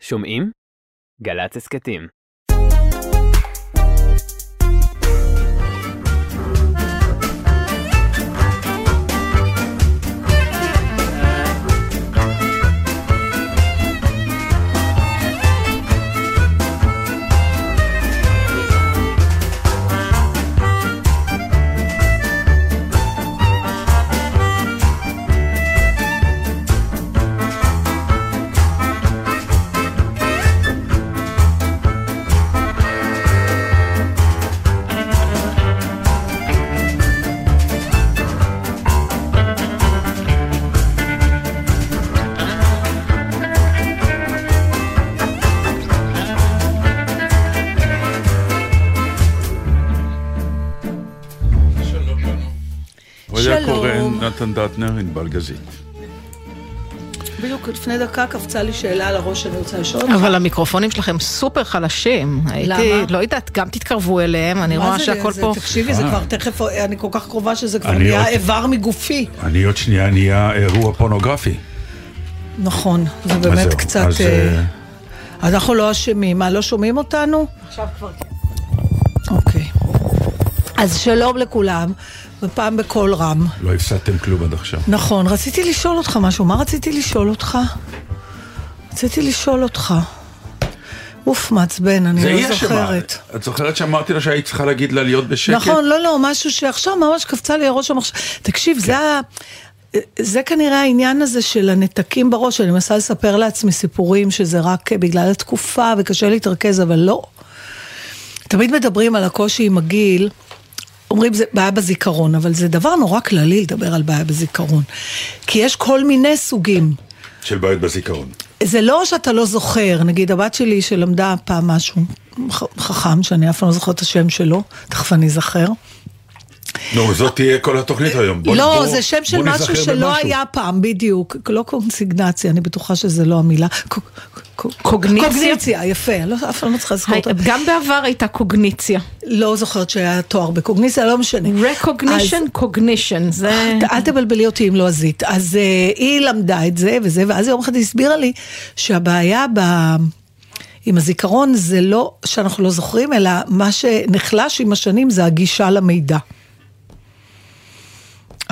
שומעים? גל"צ הסכתים. נתן דטנר, ענבל גזית. בדיוק לפני דקה קפצה לי שאלה על הראש שאני רוצה לשאול אותך. אבל המיקרופונים שלכם סופר חלשים. הייתי, למה? לא יודעת, גם תתקרבו אליהם, אני רואה שהכל פה... תקשיבי, זה. כבר תכף, אני כל כך קרובה שזה כבר נהיה איבר מגופי. אני עוד שנייה נהיה אירוע פורנוגרפי. נכון, זה באמת קצת... אז, אנחנו לא אשמים. מה, לא שומעים אותנו? עכשיו כבר כן. אוקיי. אז שלום לכולם, ופעם בקול רם. לא הפסדתם כלום עד עכשיו. נכון, רציתי לשאול אותך משהו. מה רציתי לשאול אותך? רציתי לשאול אותך. אוף, מעצבן, אני זה לא. זוכרת. את זוכרת שאמרתי לה שהיית צריכה להגיד לה להיות בשקט? נכון, לא, לא, משהו שעכשיו ממש קפצה לי הראש המחשב. תקשיב, זה ה... זה כנראה העניין הזה של הנתקים בראש, אני מנסה לספר לעצמי סיפורים שזה רק בגלל התקופה וקשה להתרכז, אבל לא. תמיד מדברים על הקושי עם הגיל, אומרים זה בעיה בזיכרון, אבל זה דבר נורא כללי לדבר על בעיה בזיכרון. כי יש כל מיני סוגים. של בעיות בזיכרון. זה לא שאתה לא זוכר, נגיד הבת שלי שלמדה פעם משהו חכם, שאני אף פעם לא זוכרת את השם שלו, תכף אני אזכר. נו, זאת תהיה כל התוכנית היום. בוא- לא, בוא- זה שם של משהו שלא במשהו. היה פעם, בדיוק. לא קונסיגנציה, אני בטוחה שזה לא המילה. קוגניציה? קוגניציה, יפה, לא- אף פעם לא צריכה לזכור אותה. גם בעבר הייתה קוגניציה. לא זוכרת שהיה תואר בקוגניציה, לא משנה. recognition, cognition, זה... אל תבלבלי אותי אם לא עזית. אז uh, היא למדה את זה וזה, ואז יום אחד היא הסבירה לי שהבעיה ב... עם הזיכרון זה לא שאנחנו לא זוכרים, אלא מה שנחלש עם השנים זה הגישה למידע.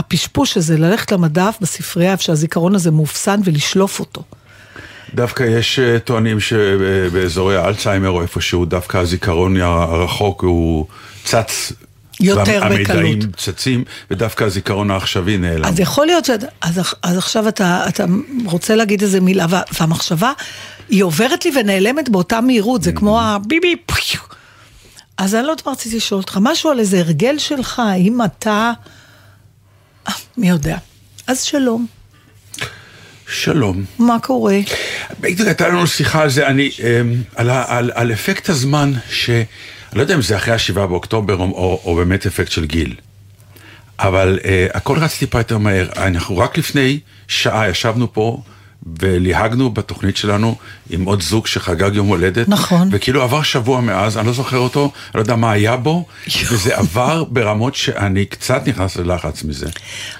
הפשפוש הזה, ללכת למדף בספרייה איפה שהזיכרון הזה מאופסן ולשלוף אותו. דווקא יש אה, טוענים שבאזורי האלצהיימר או איפשהו, דווקא הזיכרון הרחוק הוא צץ. יותר והמידעים בקלות. צצים, ודווקא הזיכרון העכשווי נעלם. אז יכול להיות שאת... אז, אז עכשיו אתה, אתה רוצה להגיד איזה מילה, וה, והמחשבה, היא עוברת לי ונעלמת באותה מהירות, זה כמו הביבי פיו. אז אני לא רציתי לשאול אותך, משהו על איזה הרגל שלך, האם אתה... מי יודע. אז שלום, שלום. מה קורה? בדיוק הייתה לנו שיחה על זה, אני, אמ, על, על, על אפקט הזמן, ש... אני לא יודע אם זה אחרי השבעה באוקטובר או, או, או באמת אפקט של גיל, אבל אה, הכל רץ טיפה יותר מהר. אנחנו רק לפני שעה ישבנו פה וליהגנו בתוכנית שלנו עם עוד זוג שחגג יום הולדת. נכון. וכאילו עבר שבוע מאז, אני לא זוכר אותו, לא יודע מה היה בו, וזה עבר ברמות שאני קצת נכנס ללחץ מזה.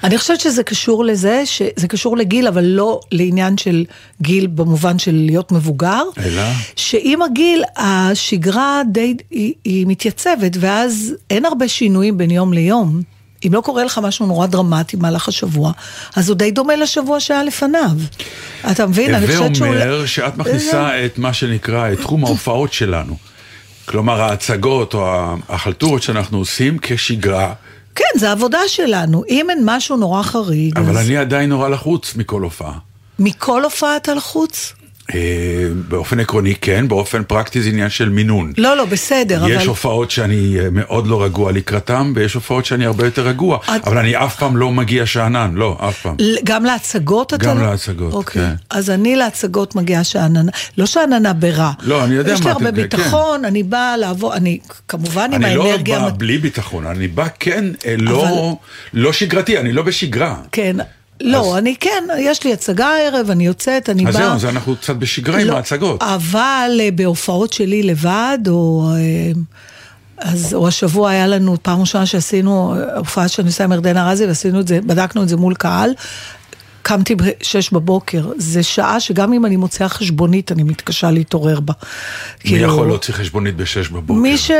אני חושבת שזה קשור לזה, שזה קשור לגיל, אבל לא לעניין של גיל במובן של להיות מבוגר. אלא? שעם הגיל, השגרה די, היא, היא מתייצבת, ואז אין הרבה שינויים בין יום ליום. אם לא קורה לך משהו נורא דרמטי במהלך השבוע, אז הוא די דומה לשבוע שהיה לפניו. אתה מבין? אני הווה חושבת שהוא... אומר שאת מכניסה את מה שנקרא, את תחום ההופעות שלנו. כלומר, ההצגות או החלטורות שאנחנו עושים כשגרה, כן, זה העבודה שלנו. אם אין משהו נורא חריג, אבל אז אני עדיין נורא לחוץ מכל הופעה. מכל הופעה אתה לחוץ? אה, באופן עקרוני כן, באופן פרקטי זה עניין של מינון. לא, לא, בסדר, אבל... יש הופעות שאני אה, מאוד לא רגוע לקראתם, ויש הופעות שאני הרבה יותר רגוע. את- אבל אני אף פעם לא מגיע שאנן, לא, אף פעם. גם להצגות אתה... גם לא- להצגות, אוקיי. כן. אז אני להצגות מגיעה שאננה, לא שאננה ברע. לא, אני יודע יש לי מה הרבה כן. ביטחון, אני באה לעבוד, אני כמובן עם אני לא האנרגיה... בא המת- בלי ביטחון, אני בא כן, אה, לא לא שגרתי, אני לא בשגרה. כן. לא, אז- אני כן, יש לי הצגה הערב, אני יוצאת, אני אז באה... זהו, אז אנחנו קצת בשגרה עם לא, ההצגות. אבל אה, בהופעות שלי לבד, או... אה, אז, או השבוע היה לנו פעם ראשונה שעשינו אה, הופעה שאני עושה עם ירדנה ארזי, ועשינו את זה, בדקנו את זה מול קהל. קמתי ב-6 בבוקר, זה שעה שגם אם אני מוציאה חשבונית, אני מתקשה להתעורר בה. מי כאילו, יכול להוציא חשבונית ב-6 בבוקר? מי ש...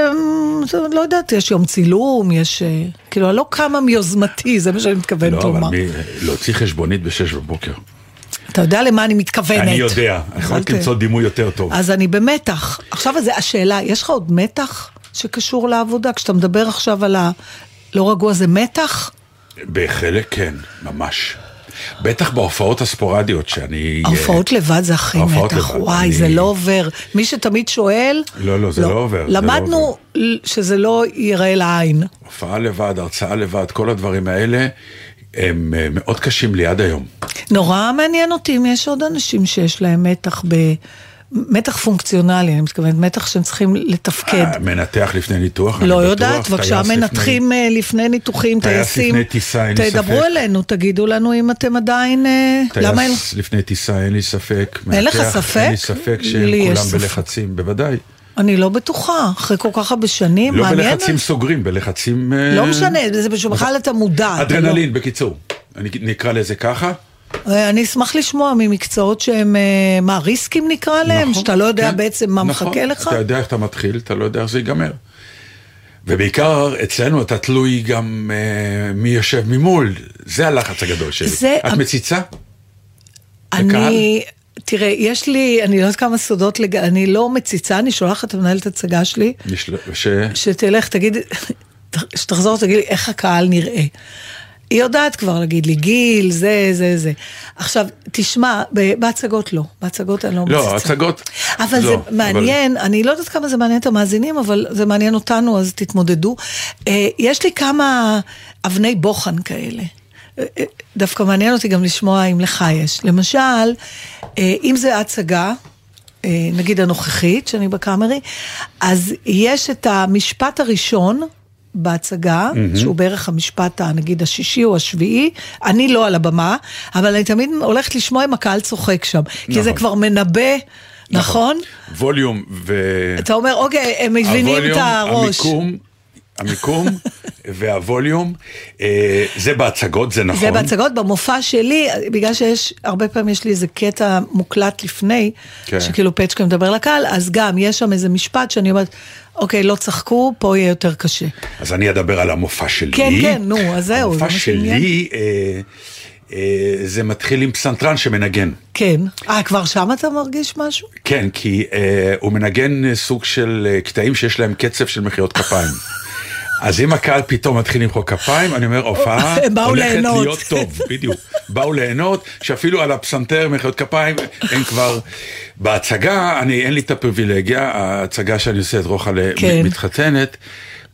לא יודעת, יש יום צילום, יש... אה, כאילו, אני לא קמה מיוזמתי, זה מה שאני מתכוונת לומר. לא, אבל מי... להוציא חשבונית ב-6 בבוקר. אתה יודע למה אני מתכוונת. אני יודע, אני יכול למצוא דימוי יותר טוב. אז אני במתח. עכשיו השאלה, יש לך עוד מתח שקשור לעבודה? כשאתה מדבר עכשיו על הלא רגוע, זה מתח? בחלק כן, ממש. בטח בהופעות הספורדיות שאני... ההופעות לבד זה הכי מתח, וואי. זה לא עובר. מי שתמיד שואל... לא, לא, זה לא, לא עובר. למדנו לא עובר. שזה לא ייראה לעין. הופעה לבד, הרצאה לבד, כל הדברים האלה, הם אה, מאוד קשים לי עד היום. נורא מעניין אותי אם יש עוד אנשים שיש להם מתח ב... מתח פונקציונלי, אני מתכוונת, מתח שהם צריכים לתפקד. אה, מנתח לפני ניתוח, לא יודעת, בבקשה, מנתחים לפני, אה, לפני ניתוחים, טייסים. טייס לפני טיסה, אין לי ספק. תדברו אלינו, תגידו לנו אם אתם עדיין... טייס אין... לפני טיסה, אין לי ספק. אין לך ספק? אין לי ספק שהם כולם בלחצים, בוודאי. אני לא בטוחה, אחרי כל כך הרבה שנים, לא מעניין. לא בלחצים סוגרים, בלחצים... לא משנה, זה בכלל אתה מודע. אדרנלין, בקיצור. נקרא לזה ככה. אה, אני אשמח לשמוע ממקצועות שהם, אה, מה, ריסקים נקרא להם? נכון, שאתה לא יודע כן, בעצם מה נכון, מחכה לך? אתה יודע איך אתה מתחיל, אתה לא יודע איך זה ייגמר. ובעיקר אצלנו אתה תלוי גם uh, מי יושב ממול, זה הלחץ הגדול שלי. זה... את מציצה? אני... תראה, יש לי, אני לא יודעת כמה סודות, לג... אני לא מציצה, אני שולחת את המנהלת הצגה שלי. ש... שתלך, תגיד, שתחזור, תגיד לי איך הקהל נראה. היא יודעת כבר להגיד לי, גיל, זה, זה, זה. עכשיו, תשמע, בהצגות לא. בהצגות אני לא מצטער. לא, הצגות... אבל לא, זה מעניין, אבל... אני לא יודעת כמה זה מעניין את המאזינים, אבל זה מעניין אותנו, אז תתמודדו. אה, יש לי כמה אבני בוחן כאלה. אה, אה, דווקא מעניין אותי גם לשמוע אם לך יש. למשל, אם זה הצגה, נגיד הנוכחית, שאני בקאמרי, אז יש את המשפט הראשון, בהצגה, mm-hmm. שהוא בערך המשפט, נגיד, השישי או השביעי, אני לא על הבמה, אבל אני תמיד הולכת לשמוע אם הקהל צוחק שם, נכון. כי זה כבר מנבא. נכון? נכון? ווליום ו... אתה אומר, אוקיי, הם מבינים את הראש. המיקום, המיקום והווליום, אה, זה בהצגות, זה נכון. זה בהצגות, במופע שלי, בגלל שיש, הרבה פעמים יש לי איזה קטע מוקלט לפני, כן. שכאילו פצ'קה מדבר לקהל, אז גם יש שם איזה משפט שאני אומרת, אוקיי, לא צחקו, פה יהיה יותר קשה. אז אני אדבר על המופע שלי. כן, כן, נו, אז זהו. המופע שלי, אה, אה, זה מתחיל עם פסנתרן שמנגן. כן. אה, כבר שם אתה מרגיש משהו? כן, כי אה, הוא מנגן סוג של אה, קטעים שיש להם קצב של מחיאות כפיים. אז אם הקהל פתאום מתחיל למחוא כפיים, אני אומר, הופעה הולכת להיות טוב, בדיוק. באו ליהנות, שאפילו על הפסנתר מחיאות כפיים, הם כבר... בהצגה, אני, אין לי את הפריבילגיה, ההצגה שאני עושה את רוחלה כן. מתחתנת,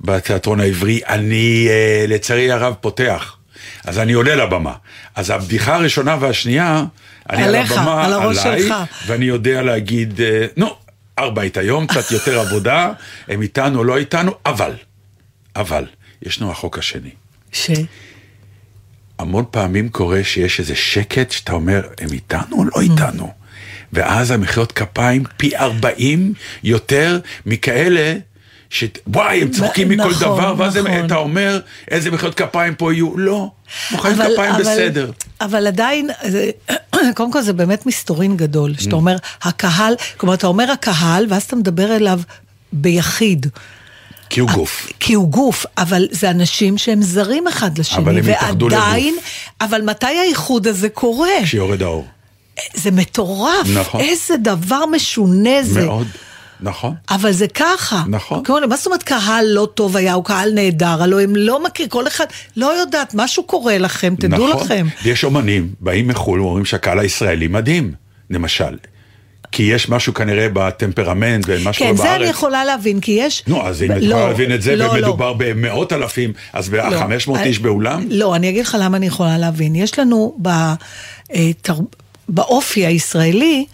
בתיאטרון העברי, אני אה, לצערי הרב פותח. אז אני עולה לבמה. אז הבדיחה הראשונה והשנייה, אני עליך, על הבמה, על הראש עליי, שלך. ואני יודע להגיד, אה, נו, ארבע את היום, קצת יותר עבודה, הם איתנו, לא איתנו, אבל, אבל, ישנו החוק השני. ש? המון פעמים קורה שיש איזה שקט שאתה אומר, הם איתנו או לא איתנו? ואז המחיאות כפיים פי 40 יותר מכאלה ש... וואי, הם צוחקים מכל נכון, דבר, ואז נכון. אתה אומר, איזה מחיאות כפיים פה יהיו? לא, מחיאות כפיים אבל, בסדר. אבל עדיין, זה, קודם כל זה באמת מסתורין גדול, שאתה mm. אומר, הקהל, כלומר, אתה אומר הקהל, ואז אתה מדבר אליו ביחיד. כי הוא גוף. כי הוא גוף, אבל זה אנשים שהם זרים אחד לשני. אבל הם התאחדו לגוף. ועדיין, אבל מתי האיחוד הזה קורה? כשיורד האור. זה מטורף. נכון. איזה דבר משונה זה. מאוד. נכון. אבל זה ככה. נכון. כמו, מה זאת אומרת קהל לא טוב היה, הוא קהל נהדר, הלוא הם לא מכיר, כל אחד לא יודעת, משהו קורה לכם, תדעו נכון. לכם. יש אומנים, באים מחו"ל, אומרים שהקהל הישראלי מדהים, למשל. כי יש משהו כנראה בטמפרמנט ומה שקורה כן, בארץ. כן, זה אני יכולה להבין, כי יש... נו, אז אם ב- את יכולה לא, להבין את זה, לא, ומדובר לא. במאות אלפים, אז ב-500 לא. איש באולם? לא, אני אגיד לך למה אני יכולה להבין. יש לנו ב... אה, באופי הישראלי,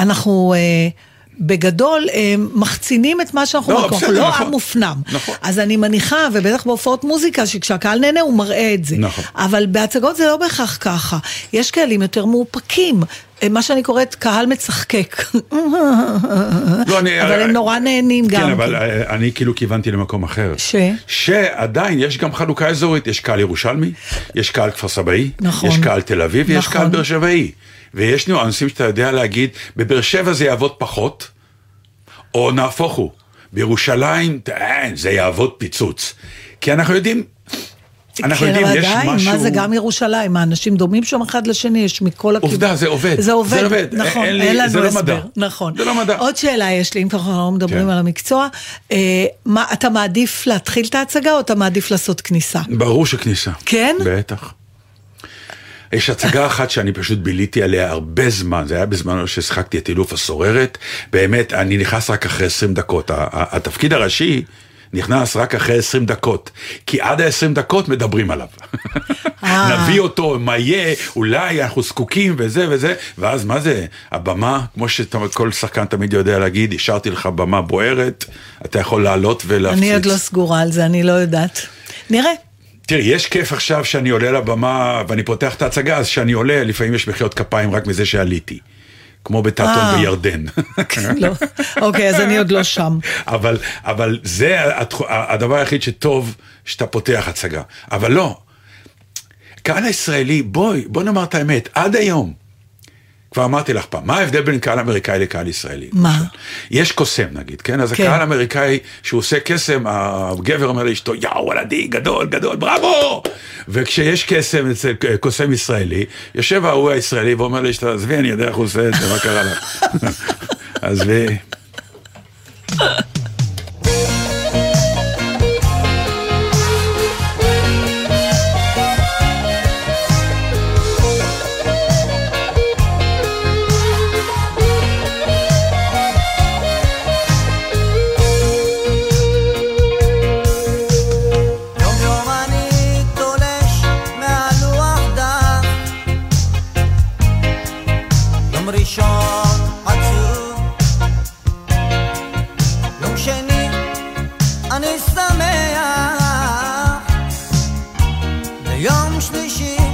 אנחנו... אה, בגדול מחצינים את מה שאנחנו לא, אומרים, אנחנו לא נכון. עם מופנם. נכון. אז אני מניחה, ובטח בהופעות מוזיקה, שכשהקהל נהנה הוא מראה את זה. נכון. אבל בהצגות זה לא בהכרח ככה. יש קהלים יותר מאופקים. אה, מה שאני קוראת קהל מצחקק. לא, אני- אבל הם נורא נהנים גם. כן, אבל אה, אני כאילו כיוונתי למקום אחר. ש? שעדיין יש גם חלוקה אזורית, יש קהל ירושלמי, יש קהל כפר סבאי, נכון. יש קהל תל אביב נכון. קהל באר שבעי. ויש ניואנסים שאתה יודע להגיד, בבאר שבע זה יעבוד פחות, או נהפוך הוא, בירושלים אין, זה יעבוד פיצוץ. כי אנחנו יודעים, אנחנו כן, יודעים, יש עדיין, משהו... מה זה גם ירושלים? האנשים דומים שם אחד לשני, יש מכל הכיוון. עובדה, זה עובד. זה עובד, זה עובד. נכון, אין לי- אין לנו זה לא הסבר. מדע. נכון. זה לא מדע. עוד שאלה יש לי, אם ככה אנחנו לא מדברים כן. על המקצוע. אה, מה, אתה מעדיף להתחיל את ההצגה או אתה מעדיף לעשות כניסה? ברור שכניסה. כן? בטח. יש הצגה אחת שאני פשוט ביליתי עליה הרבה זמן, זה היה בזמן ששיחקתי את אילוף הסוררת, באמת, אני נכנס רק אחרי 20 דקות. התפקיד הראשי נכנס רק אחרי 20 דקות, כי עד ה-20 דקות מדברים עליו. אה. נביא אותו, מה יהיה, אולי אנחנו זקוקים וזה וזה, ואז מה זה, הבמה, כמו שכל שחקן תמיד יודע להגיד, השארתי לך במה בוערת, אתה יכול לעלות ולהפציץ. אני עוד לא סגורה על זה, אני לא יודעת. נראה. תראי, יש כיף עכשיו שאני עולה לבמה ואני פותח את ההצגה, אז כשאני עולה, לפעמים יש מחיאות כפיים רק מזה שעליתי. כמו בתיאטרון אה. בירדן. לא. אוקיי, אז אני עוד לא שם. אבל, אבל זה הדבר היחיד שטוב שאתה פותח הצגה. אבל לא, קהל הישראלי, בואי, בוא נאמר את האמת, עד היום, כבר אמרתי לך פעם, מה ההבדל בין קהל אמריקאי לקהל ישראלי? מה? יש קוסם נגיד, כן? אז כן. הקהל האמריקאי, שהוא עושה קסם, הגבר אומר לאשתו, יאו, וולדי, גדול, גדול, בראבו! וכשיש קסם אצל קוסם ישראלי, יושב ההוא הישראלי ואומר לאשתו, עזבי, אני יודע איך הוא עושה את זה, מה קרה לך? עזבי. ויום שלישי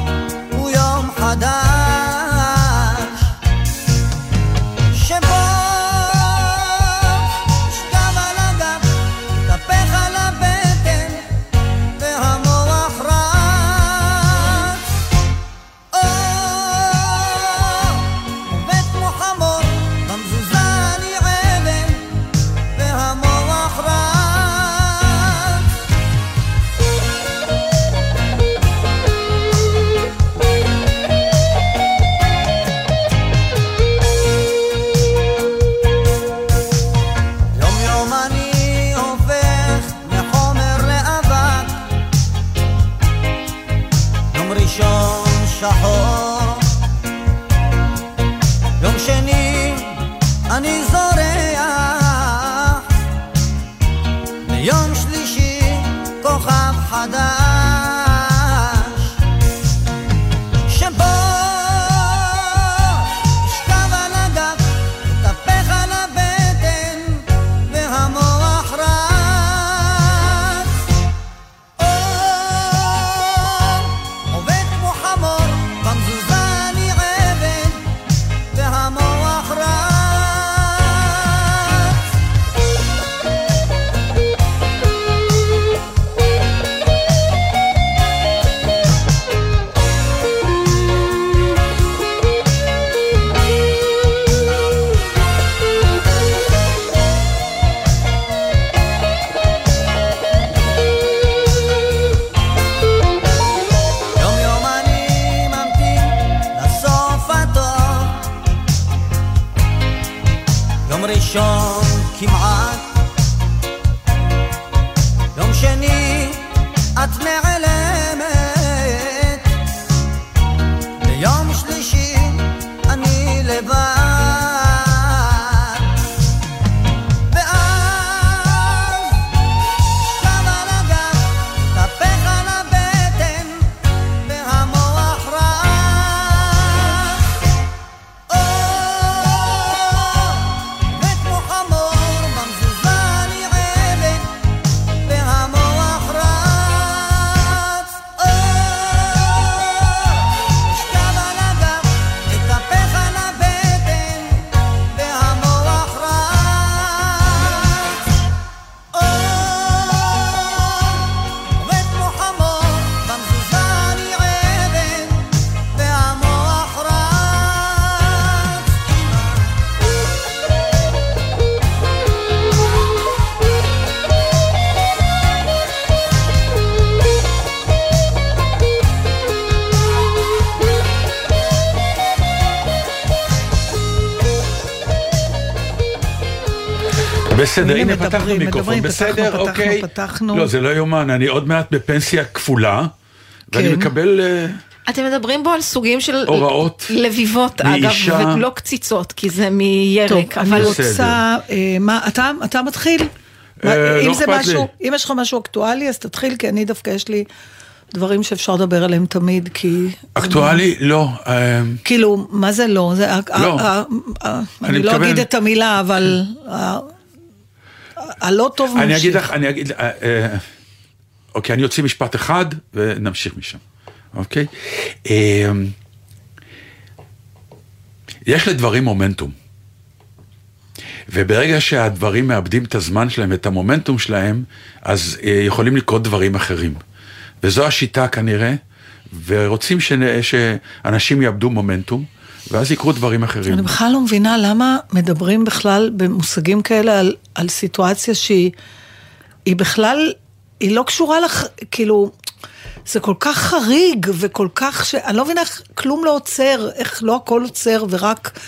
בסדר, הנה, פתחנו מיקרופון, בסדר, אוקיי. לא, זה לא יאומן, אני עוד מעט בפנסיה כפולה, ואני כן. מקבל... אה, אתם מדברים בו על סוגים של הוראות לביבות, אגב, מאישה. ולא קציצות, כי זה טוב, מירק, אני אבל בסדר. רוצה, אה, מה, אתה, אתה מתחיל? אה, לא אם זה אכפת משהו, לי. אם יש לך משהו אקטואלי, אז תתחיל, כי אני דווקא יש לי דברים שאפשר לדבר עליהם תמיד, כי... אקטואלי? לא. אה, כאילו, מה זה לא? זה, לא. ה- ה- ה- אני אני לא מתכוון- אגיד את המילה, אבל ה- הלא טוב ממשיך. אני אגיד לך, אני אגיד, אה, אה, אוקיי, אני אוציא משפט אחד ונמשיך משם, אוקיי? אה, יש לדברים מומנטום. וברגע שהדברים מאבדים את הזמן שלהם ואת המומנטום שלהם, אז אה, יכולים לקרות דברים אחרים. וזו השיטה כנראה, ורוצים שאנשים יאבדו מומנטום, ואז יקרו דברים אחרים. אני בכלל לא מבינה למה מדברים בכלל במושגים כאלה על, על סיטואציה שהיא היא בכלל, היא לא קשורה לך, כאילו, זה כל כך חריג וכל כך ש... אני לא מבינה איך כלום לא עוצר, איך לא הכל עוצר ורק...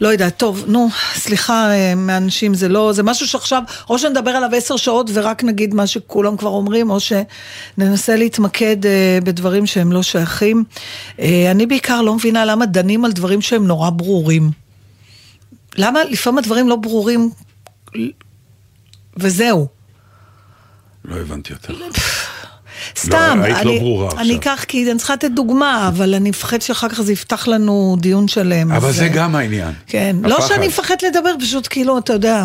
לא יודעת, טוב, נו, סליחה אה, מאנשים, זה לא, זה משהו שעכשיו, או שנדבר עליו עשר שעות ורק נגיד מה שכולם כבר אומרים, או שננסה להתמקד אה, בדברים שהם לא שייכים. אה, אני בעיקר לא מבינה למה דנים על דברים שהם נורא ברורים. למה לפעמים הדברים לא ברורים, וזהו. לא הבנתי אותך. סתם, היית לא אני, ברורה עכשיו. אני אקח, כי אני צריכה לתת דוגמה, אבל אני מפחד שאחר כך זה יפתח לנו דיון שלם. אבל אז, זה אה, גם העניין. כן, לא הפחד. שאני מפחד לדבר, פשוט כאילו, אתה יודע,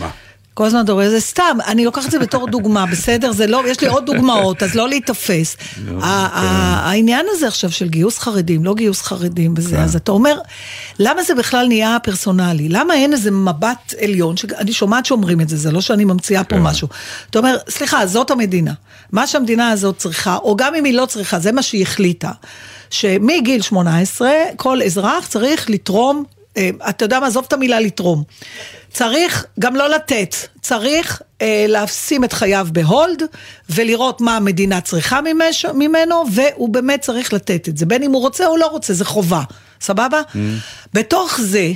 מה? כל הזמן רואה, זה סתם, אני לוקחת את זה בתור דוגמה, בסדר? זה לא, יש לי עוד דוגמאות, אז לא להיתפס. ה- ה- העניין הזה עכשיו של גיוס חרדים, לא גיוס חרדים וזה, אז אתה אומר, למה זה בכלל נהיה פרסונלי? למה אין איזה מבט עליון, שאני שומעת שאומרים את זה, זה לא שאני ממציאה פה כן. משהו. אתה אומר, סליחה, זאת המדינה. מה שהמדינה הזאת צריכה, או גם אם היא לא צריכה, זה מה שהיא החליטה. שמגיל 18, כל אזרח צריך לתרום, אתה יודע מה, עזוב את המילה לתרום. צריך גם לא לתת, צריך אה, לשים את חייו בהולד ולראות מה המדינה צריכה ממש, ממנו, והוא באמת צריך לתת את זה, בין אם הוא רוצה או לא רוצה, זה חובה, סבבה? Mm. בתוך זה,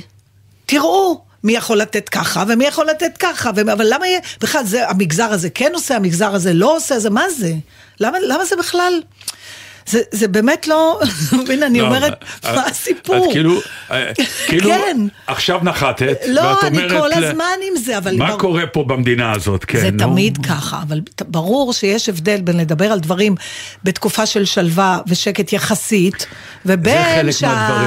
תראו. מי יכול לתת ככה ומי יכול לתת ככה, ו... אבל למה יהיה, בכלל זה, המגזר הזה כן עושה, המגזר הזה לא עושה, זה מה זה? למה, למה זה בכלל, זה, זה באמת לא, הנה אני לא, אומרת, מה הסיפור? את כאילו, אה, כאילו, כן. עכשיו נחתת, לא, ואת אני אומרת, כל ל- הזמן עם זה, אבל... מה קורה פה במדינה הזאת, כן, זה. תמיד ככה, אבל ברור שיש הבדל בין לדבר על דברים בתקופה של שלווה ושקט יחסית, ובין שאתה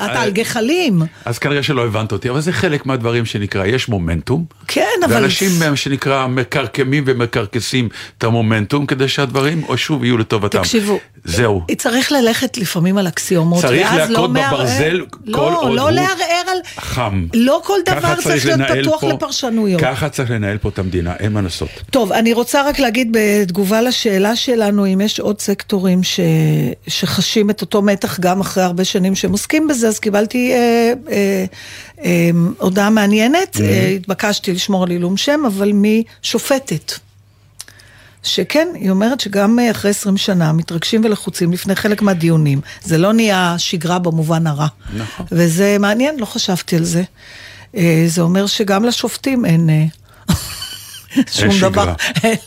אבל- על גחלים. אז כנראה שלא הבנת אותי, אבל זה חלק מהדברים שנקרא, יש מומנטום. כן, אבל- ואנשים, שנקרא, מקרקמים ומקרקסים את המומנטום, כדי שהדברים, או שוב, יהיו לטובתם. תקשיבו, זהו. צריך ללכת לפעמים על אקסיומות, צריך לא להכות מערער- בברזל כל לא, עוד לא הוא לערער על... חם. לא כל דבר צריך להיות פתוח פה- לפרשנויות. ככה צריך לנהל פה את המדינה, אין מה לעשות. טוב, אני רוצה רק להגיד בתגובה לשאלה שלנו, אם יש עוד סקטורים ש... שחשים את אותו מתח גם אחרי הרבה שנים שהם עוסקים בזה, אז קיבלתי אה, אה, אה, הודעה מעניינת, Mm-hmm. אה, התבקשתי לשמור על עילום שם, אבל משופטת. שכן, היא אומרת שגם אה, אחרי 20 שנה מתרגשים ולחוצים לפני חלק מהדיונים. זה לא נהיה שגרה במובן הרע. נכון. וזה מעניין, לא חשבתי על זה. אה, זה אומר שגם לשופטים אין... אה, שום. דבר,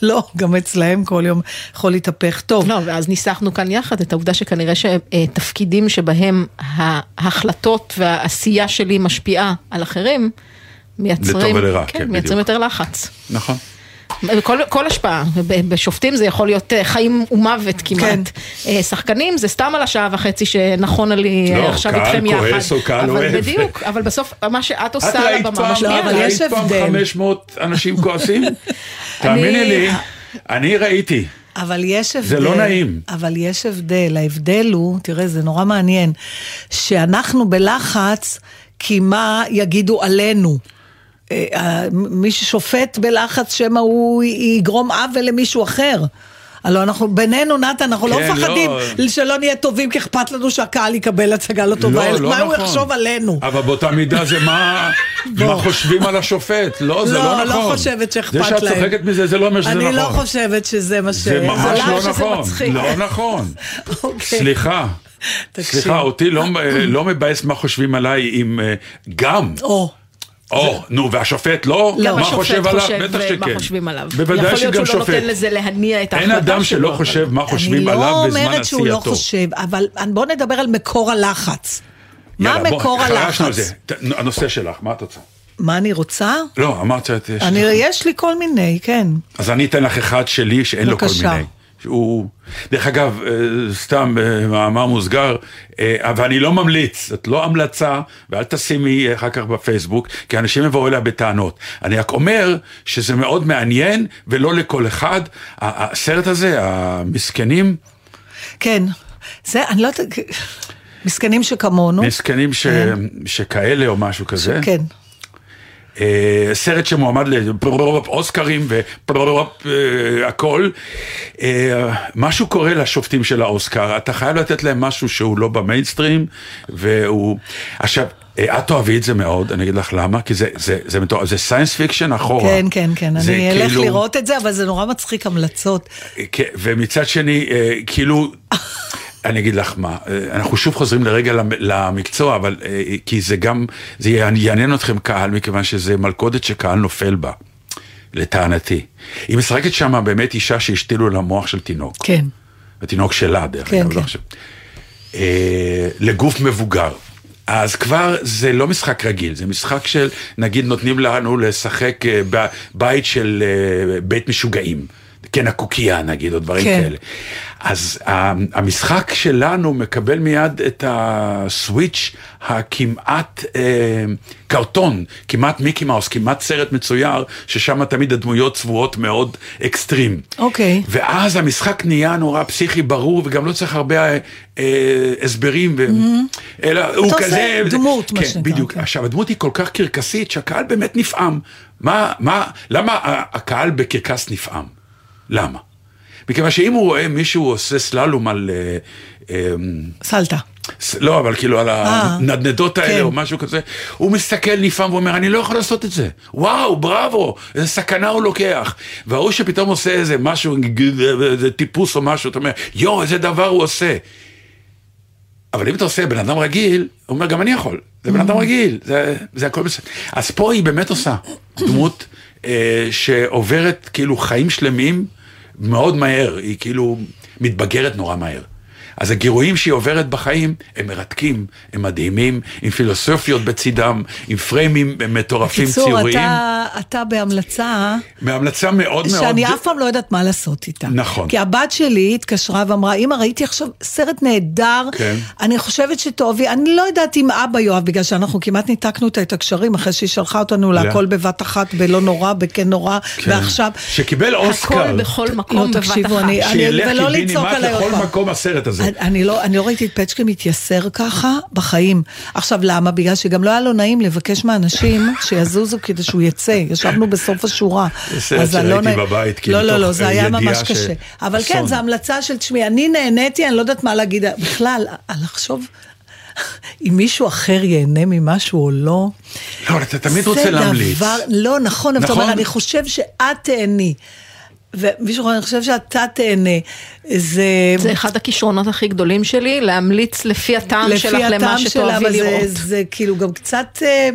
לא, גם אצלהם כל יום יכול להתהפך. טוב, לא, ואז ניסחנו כאן יחד את העובדה שכנראה שתפקידים שבהם ההחלטות והעשייה שלי משפיעה על אחרים, מייצרים, לטוב ולרע, כן, מייצרים בדיוק. יותר לחץ. נכון. כל, כל השפעה, בשופטים זה יכול להיות אה, חיים ומוות כמעט. כן. אה, שחקנים זה סתם על השעה וחצי שנכונה לי אה, לא, עכשיו קהל איתכם יחד. כועס או קהל אבל אוהב. בדיוק, אבל בסוף מה שאת את עושה על הבמה משפיע לא, אבל. יש ראית פעם הבדל. 500 אנשים כועסים? תאמיני לי, אני ראיתי. אבל יש הבדל. זה לא נעים. אבל יש הבדל. ההבדל הוא, תראה, זה נורא מעניין, שאנחנו בלחץ, כי מה יגידו עלינו? אה, אה, מי ששופט בלחץ שמא הוא יגרום עוול למישהו אחר. הלוא אנחנו, בינינו, נתן, אנחנו לא כן, מפחדים לא. שלא נהיה טובים, כי אכפת לנו שהקהל יקבל הצגה לא טובה, אלא מה הוא יחשוב עלינו. אבל באותה מידה זה מה, מה חושבים על השופט. לא, זה לא, לא לא נכון. חושבת שאכפת זה שאת להם. צוחקת מזה, זה לא אומר שזה נכון. אני לא חושבת שזה מה ש... זה ממש למה לא שזה נכון. מצחיק. לא נכון. אוקיי. סליחה. תקשיב. סליחה, אותי לא, לא מבאס מה חושבים עליי אם אה, גם, או, או, נו, והשופט לא? גם מה השופט חושב עליו? חושב בטח ומה שכן. חושבים עליו. בוודאי יכול להיות שגם שהוא לא שופט. נותן לזה להניע את אין ההחלטה אדם שלו, שלא אבל- חושב מה חושבים אני עליו לא בזמן אומרת שהוא לא עשייתו. חושב, אבל בוא נדבר על מקור הלחץ. מה יאללה, בוא, מקור חרשנו על הלחץ? זה. הנושא שלך, מה את רוצה? מה אני רוצה? לא, אמרת. יש אני. יש לי כל מיני, כן. אז אני אתן לך אחד שלי שאין לו כל בבקשה. שהוא, דרך אגב, אה, סתם במאמר מוסגר, אה, ואני לא ממליץ, זאת לא המלצה, ואל תשימי אחר כך בפייסבוק, כי אנשים יבואו אליה בטענות. אני רק אומר שזה מאוד מעניין, ולא לכל אחד. הסרט הזה, המסכנים, כן. זה, אני לא יודעת, מסכנים שכמונו. מסכנים ש... שכאלה או משהו כזה. כן. אה, סרט שמועמד לאוסקרים והכל. אה, משהו קורה לשופטים של האוסקר, אתה חייב לתת להם משהו שהוא לא במיינסטרים, והוא... עכשיו, אה, את תאהבי את זה מאוד, אני אגיד לך למה, כי זה, זה, זה, מטורף, זה science fiction אחורה. כן, כן, כן, זה אני אלך כאילו- לראות את זה, אבל זה נורא מצחיק המלצות. כן, ומצד שני, אה, כאילו, אני אגיד לך מה, אה, אנחנו שוב חוזרים לרגע למ- למקצוע, אבל אה, כי זה גם, זה יעניין אתכם קהל, מכיוון שזה מלכודת שקהל נופל בה, לטענתי. היא משחקת שם באמת אישה שהשתילו לה מוח של תינוק. כן. התינוק שלה, דרך כן, אגב, כן. לא עכשיו. אה, לגוף מבוגר. אז כבר זה לא משחק רגיל, זה משחק של, נגיד נותנים לנו לשחק בבית של בית משוגעים. כן, הקוקייה נגיד, או דברים כן. כאלה. אז ה- המשחק שלנו מקבל מיד את הסוויץ' הכמעט אה, קרטון, כמעט מיקי מאוס, כמעט סרט מצויר, ששם תמיד הדמויות צבועות מאוד אקסטרים. אוקיי. ואז המשחק נהיה נורא פסיכי ברור, וגם לא צריך הרבה אה, אה, הסברים, ו... אלא הוא Mm-hmm. עושה כזה... דמות, מה כן, שנקרא, בדיוק. כן. עכשיו, הדמות היא כל כך קרקסית, שהקהל באמת נפעם. מה, מה, למה הקהל בקרקס נפעם? למה? מכיוון שאם הוא רואה מישהו עושה סללום על... אה, אה, סלטה. לא, אבל כאילו על הנדנדות האלה כן. או משהו כזה, הוא מסתכל נפעם ואומר, אני לא יכול לעשות את זה. וואו, בראבו, איזה סכנה הוא לוקח. וההוא שפתאום עושה איזה משהו, איזה טיפוס או משהו, אתה אומר, יואו, איזה דבר הוא עושה. אבל אם אתה עושה בן אדם רגיל, הוא אומר, גם אני יכול. זה בן אדם רגיל, זה, זה הכל בסדר. אז פה היא באמת עושה דמות אה, שעוברת כאילו חיים שלמים מאוד מהר, היא כאילו מתבגרת נורא מהר. אז הגירויים שהיא עוברת בחיים הם מרתקים, הם מדהימים, עם פילוסופיות בצידם, עם פריימים מטורפים קיצור, ציוריים. אתה, אתה בהמלצה מהמלצה מאוד מאוד... שאני אף פעם לא יודעת מה לעשות איתה. נכון. כי הבת שלי התקשרה ואמרה, אמא, ראיתי עכשיו סרט נהדר, כן. אני חושבת שתאהבי, אני לא יודעת אם אבא יאהב, בגלל שאנחנו כמעט ניתקנו את הקשרים אחרי שהיא שלחה אותנו לא. להכל בבת אחת, בלא נורא, בכן נורא, כן. ועכשיו... שקיבל אוסקר. הכל בכל מקום לא, בבת תקשיבו, אחת. אני- שילך ולא לצעוק קיבינימט עליי עוד לכל פעם. מקום הסרט הזה. אני- לא, אני לא ראיתי את פצ'קה מתייסר ככה בחיים. עכשיו למה? בגלל שגם לא היה לו נעים לבקש מאנשים שיזוזו כדי שהוא יצא. ישבנו בסוף השורה. זה סרט לא שראיתי נעים- בבית, כי לא, לא, לא, זה אה, היה ממש ש- קשה. אבל אסון. כן, זו המלצה של, תשמעי, אני נהניתי, אני לא יודעת מה להגיד. בכלל, על לחשוב אם מישהו אחר ייהנה ממשהו או לא. לא, אבל אתה תמיד רוצה להמליץ. דבר, לא, נכון, אבל נכון. אומר, אני חושב שאת תהני. ומישהו אומר, אני חושב שאתה תהנה. זה... זה אחד הכישרונות הכי גדולים שלי, להמליץ לפי הטעם שלך לפי למה הטעם שלה, שתאהבי אבל זה, לראות. זה כאילו גם קצת, אה,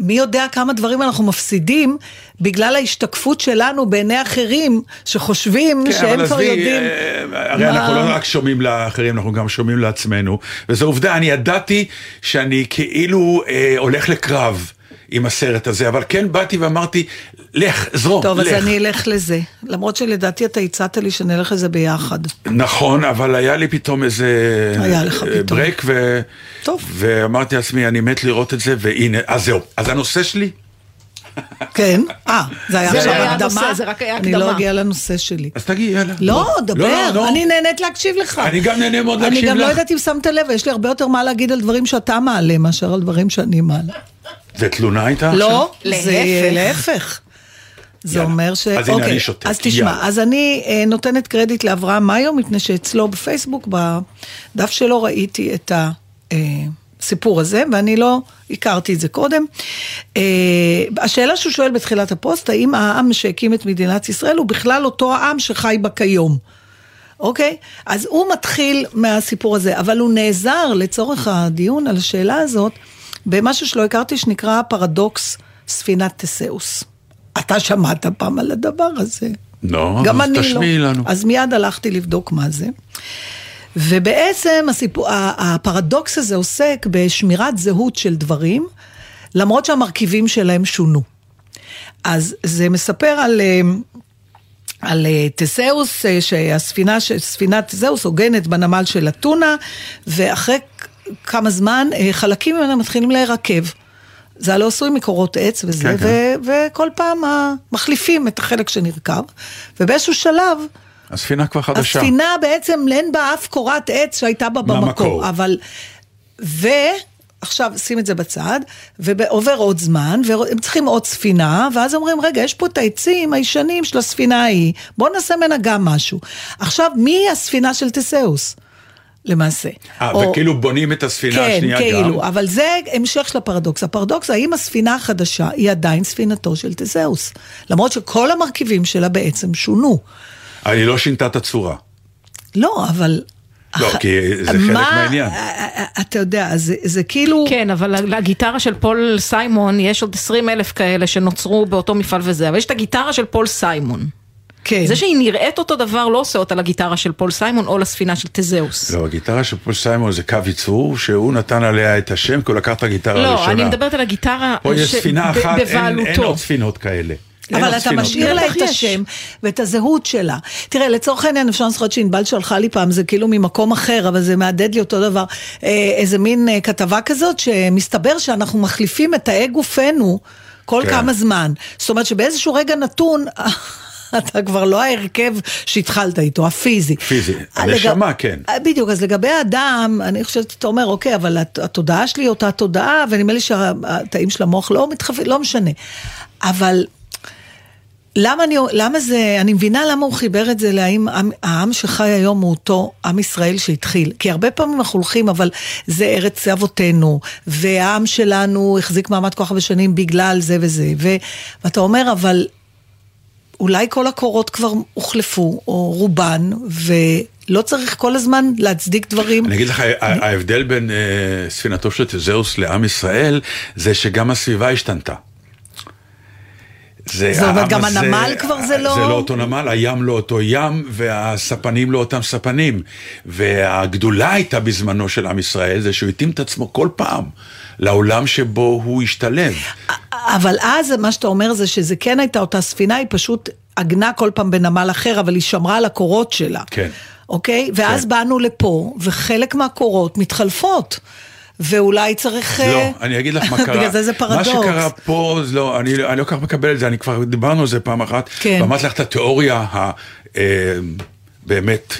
מי יודע כמה דברים אנחנו מפסידים בגלל ההשתקפות שלנו בעיני אחרים, שחושבים כן, שהם כבר יודעים. אה, הרי מה- אנחנו לא רק שומעים לאחרים, אנחנו גם שומעים לעצמנו. וזו עובדה, אני ידעתי שאני כאילו אה, הולך לקרב עם הסרט הזה, אבל כן באתי ואמרתי, לך, זרום, טוב, אז לך. אני אלך לזה. למרות שלדעתי אתה הצעת לי שנלך לזה ביחד. נכון, אבל היה לי פתאום איזה היה לך אה, פתאום. ברייק, ו... טוב. ואמרתי לעצמי, אני מת לראות את זה, והנה, אז זהו. אז הנושא שלי, כן? אה, זה היה עכשיו הקדמה? זה רק היה אני לא הקדמה. אגיע לנושא שלי. אז תגיעי, יאללה. לא, בוא. דבר, לא, אני נהנית להקשיב לך. אני גם נהנה מאוד להקשיב אני גם לא לך. יודעת אם שמת לב, יש לי הרבה יותר מה להגיד על דברים שאתה מעלה מאשר על דברים שאני מעלה. זה תלונה הייתה עכשיו? לא, זה להפך. להפך. זה יאללה. אומר ש... אז הנה, אוקיי, אני שותק. אז תשמע, יאללה. אז אני אה, נותנת קרדיט לאברהם מאיו, מפני שאצלו בפייסבוק, בדף שלו ראיתי את הסיפור הזה, ואני לא הכרתי את זה קודם. אה, השאלה שהוא שואל בתחילת הפוסט, האם העם שהקים את מדינת ישראל הוא בכלל אותו העם שחי בה כיום? אוקיי? אז הוא מתחיל מהסיפור הזה, אבל הוא נעזר לצורך הדיון על השאלה הזאת במשהו שלא הכרתי שנקרא פרדוקס ספינת תסאוס. אתה שמעת פעם על הדבר הזה. לא, גם אז אני תשמיעי לא. לנו. אז מיד הלכתי לבדוק מה זה. ובעצם הסיפור, הפרדוקס הזה עוסק בשמירת זהות של דברים, למרות שהמרכיבים שלהם שונו. אז זה מספר על... אה, על אה, תסאוס, אה, שהספינה, ספינת תסאוס הוגנת בנמל של אתונה, ואחרי כמה זמן אה, חלקים ממנה מתחילים להירקב. זה הלא עשוי מקורות עץ וזה, כן, ו- וכל פעם מחליפים את החלק שנרקב, ובאיזשהו שלב, הספינה כבר חדשה. הספינה בעצם אין בה אף קורת עץ שהייתה בה מהמקור. במקור, אבל... ו... עכשיו שים את זה בצד, ועובר עוד זמן, והם צריכים עוד ספינה, ואז אומרים, רגע, יש פה את העצים הישנים של הספינה ההיא, בואו נעשה ממנה גם משהו. עכשיו, מי הספינה של תזאוס? למעשה. אה, או- וכאילו בונים את הספינה כן, השנייה גם. כאילו, אבל זה המשך של הפרדוקס. הפרדוקס, האם הספינה החדשה היא עדיין ספינתו של תזאוס? למרות שכל המרכיבים שלה בעצם שונו. אבל היא לא שינתה את הצורה. לא, אבל... לא, אח- כי זה חלק מה- מהעניין. אה, אה, אתה יודע, זה, זה כאילו... כן, אבל לגיטרה של פול סיימון, יש עוד 20 אלף כאלה שנוצרו באותו מפעל וזה, אבל יש את הגיטרה של פול סיימון. כן. זה שהיא נראית אותו דבר לא עושה אותה לגיטרה של פול סיימון או לספינה של תזאוס. לא, הגיטרה של פול סיימון זה קו ייצור, שהוא נתן עליה את השם, כי הוא לקח את הגיטרה לא, הראשונה. אני מדברת על הגיטרה פה יש ש- ספינה ב- אחת, אין- אין בבעלותו. עוד ספינות כאלה. אבל אתה ספינות משאיר. לה את. השם ואת הזהות שלה. תראה, לצורך העניין אפשר לזכות שענבל שלחה לי פעם, זה כאילו ממקום אחר, אבל זה מהדהד לי אותו דבר. אה, איזה מין אה, כתבה כזאת, שמסתבר שאנחנו מחליפים את תאי גופנו כל כן. כמה זמן. זאת אומרת שבאיזשהו רגע נתון... אתה כבר לא ההרכב שהתחלת איתו, הפיזי. פיזי. לג- הנשמה, כן. בדיוק, אז לגבי האדם, אני חושבת, אתה אומר, אוקיי, אבל הת- התודעה שלי אותה תודעה, ונדמה לי שהתאים של המוח לא מתחווים, לא משנה. אבל למה, אני, למה זה, אני מבינה למה הוא חיבר את זה להאם העם שחי היום הוא אותו עם ישראל שהתחיל. כי הרבה פעמים אנחנו הולכים, אבל זה ארץ אבותינו, והעם שלנו החזיק מעמד כל כך הרבה שנים בגלל זה וזה. ו, ואתה אומר, אבל אולי כל הקורות כבר הוחלפו, או רובן, ולא צריך כל הזמן להצדיק דברים. אני אגיד לך, ההבדל בין אה, ספינתו של תזהוס לעם ישראל, זה שגם הסביבה השתנתה. זאת אומרת, גם הזה- הנמל כבר זה לא- זה לא אותו נמל, הים לא אותו ים, והספנים לא אותם ספנים. והגדולה הייתה בזמנו של עם ישראל, זה שהוא התאים את עצמו כל פעם לעולם שבו הוא השתלב. אבל אז מה שאתה אומר זה שזה כן הייתה אותה ספינה, היא פשוט עגנה כל פעם בנמל אחר, אבל היא שמרה על הקורות שלה. כן. אוקיי? ואז כן. באנו לפה, וחלק מהקורות מתחלפות. ואולי צריך... לא, אה, אני אגיד לך מה קרה. בגלל זה זה פרדוקס. מה שקרה פה, לא, אני, אני לא כל כך מקבל את זה, אני כבר דיברנו על זה פעם אחת. כן. ואמרתי לך את התיאוריה הבאמת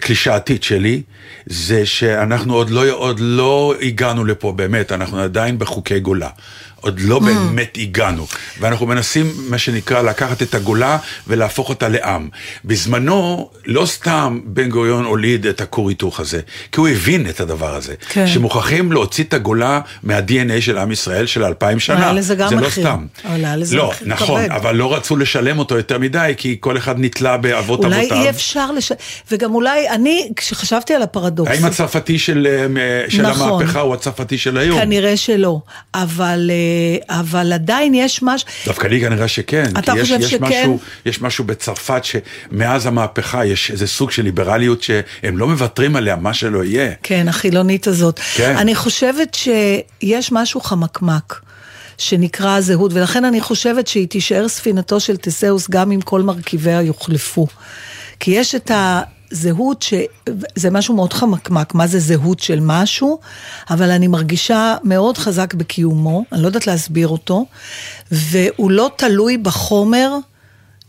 קלישאתית שלי, זה שאנחנו עוד לא, עוד לא הגענו לפה, באמת, אנחנו עדיין בחוקי גולה. עוד לא באמת הגענו, ואנחנו מנסים, מה שנקרא, לקחת את הגולה ולהפוך אותה לעם. בזמנו, לא סתם בן גוריון הוליד את הכור היתוך הזה, כי הוא הבין את הדבר הזה. כן. שמוכרחים להוציא את הגולה מה-DNA של עם ישראל של אלפיים שנה. היה לזה גם זה מחיר. לא סתם. היה לזה לא, מחיר נכון, כבד. אבל לא רצו לשלם אותו יותר מדי, כי כל אחד נתלה באבות אולי אבותיו. אי אפשר לש... וגם אולי, אני, כשחשבתי על הפרדוקס... האם הצרפתי של, אה, של נכון. המהפכה הוא הצרפתי של היום? כנראה שלא. אבל, אה, אבל עדיין יש משהו... דווקא לי כנראה שכן. אתה כי יש, חושב יש שכן? משהו, יש משהו בצרפת שמאז המהפכה יש איזה סוג של ליברליות שהם לא מוותרים עליה, מה שלא יהיה. כן, החילונית הזאת. כן. אני חושבת שיש משהו חמקמק. שנקרא זהות, ולכן אני חושבת שהיא תישאר ספינתו של תסאוס גם אם כל מרכיביה יוחלפו. כי יש את הזהות, ש... זה משהו מאוד חמקמק, מה זה זהות של משהו, אבל אני מרגישה מאוד חזק בקיומו, אני לא יודעת להסביר אותו, והוא לא תלוי בחומר.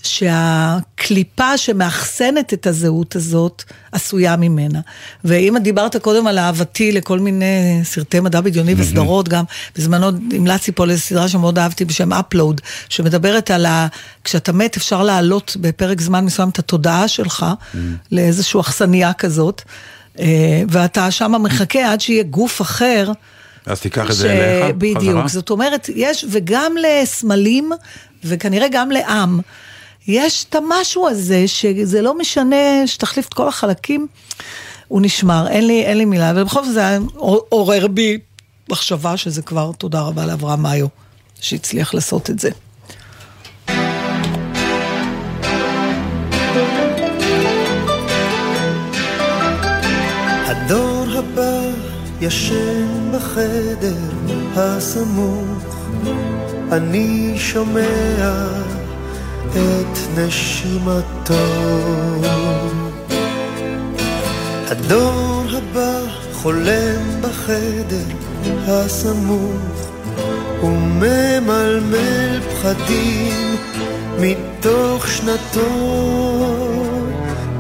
שהקליפה שמאחסנת את הזהות הזאת עשויה ממנה. ואם את דיברת קודם על אהבתי לכל מיני סרטי מדע בדיוני וסדרות גם, בזמנו המלצתי פה לאיזו סדרה שמאוד אהבתי בשם upload, שמדברת על ה... כשאתה מת אפשר להעלות בפרק זמן מסוים את התודעה שלך לאיזושהי אכסניה כזאת, אה, ואתה שם מחכה עד שיהיה גוף אחר. אז תיקח את זה אליך, חזרה. בדיוק, זאת אומרת, יש, וגם לסמלים, וכנראה גם לעם, יש את המשהו הזה, שזה לא משנה שתחליף את כל החלקים, הוא נשמר, אין לי, אין לי מילה, ובכל זאת זה היה עורר בי מחשבה שזה כבר תודה רבה לאברהם מאיו, שהצליח לעשות את זה. הדור הבא ישן בחדר הסמוך, אני שומע את נשימתו. הדור הבא חולם בחדר הסמוך, וממלמל פחדים מתוך שנתו.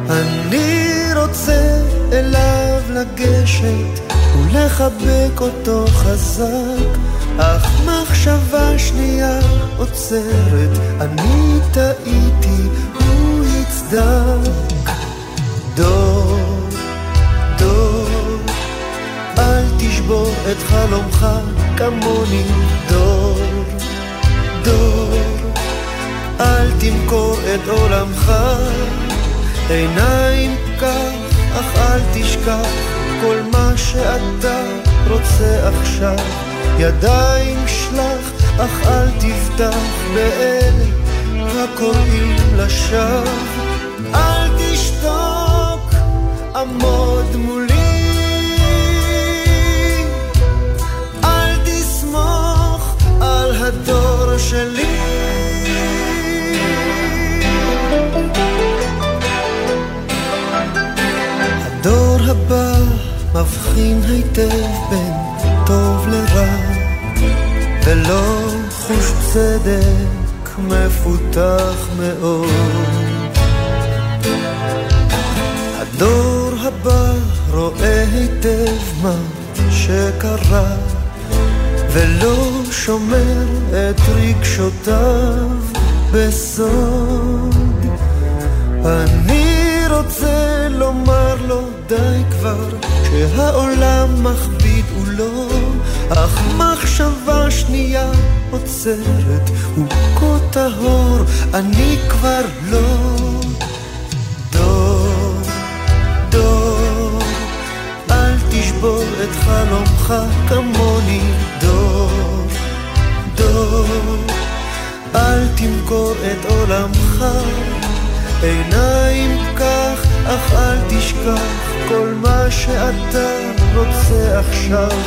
אני רוצה אליו לגשת ולחבק אותו חזק, אך מחשבה שנייה עוצרת, אני טעיתי, הוא יצדק. דור, דור, אל תשבור את חלומך כמוני, דור, דור, אל תמכור את עולמך, עיניים פקח, אך אל תשכח כל מה שאתה רוצה עכשיו. ידיים שלח, אך אל תפתח באלה הקוראים לשווא. אל תשתוק, עמוד מולי. אל תסמוך על הדור שלי. הדור הבא מבחין היטב בין טוב לרע, ולא חוש צדק מפותח מאוד. הדור הבא רואה היטב מה שקרה, ולא שומר את רגשותיו בסוד. אני רוצה לומר לו די כבר, שהעולם מכביד הוא לא, אך מחשבה שנייה עוצרת, הוא כה טהור, אני כבר לא. דור, דור, אל תשבור את חלומך כמוני, דור, דור, אל תמכור את עולמך. עיניים פקח, אך אל תשכח כל מה שאתה רוצה עכשיו.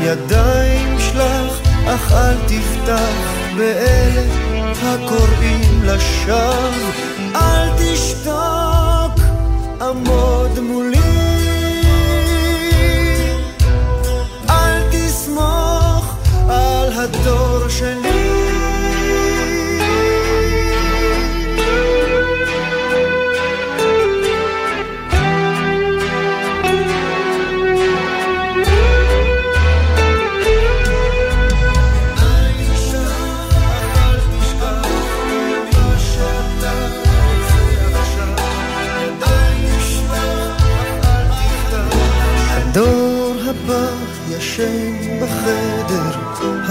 ידיים שלח, אך אל תפתח באלה הקוראים לשווא. אל תשתוק, עמוד מולי. אל תסמוך על הדור שלי.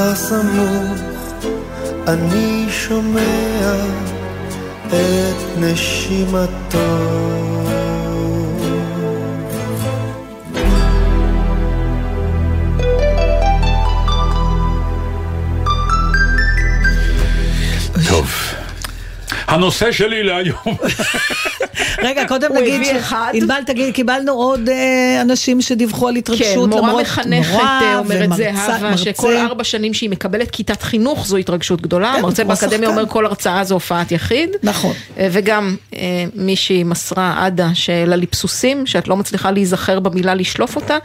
הסמוך, אני שומע את נשימתו. טוב. הנושא שלי להיום. רגע, קודם נגיד. ענבל, תגיד, קיבלנו עוד אה, אנשים שדיווחו על כן, התרגשות, מורה למרות מחנכת, מורה אה, אומרת ומרצה- זהבה, שכל. ארבע שנים שהיא מקבלת כיתת חינוך זו התרגשות גדולה, כן, מרצה באקדמיה. אומר כל הרצאה זו הופעת יחיד. נכון. אה, וגם מישהי מסרה, עדה, שלליפסוסים, שאת לא מצליחה להיזכר במילה לשלוף אותה,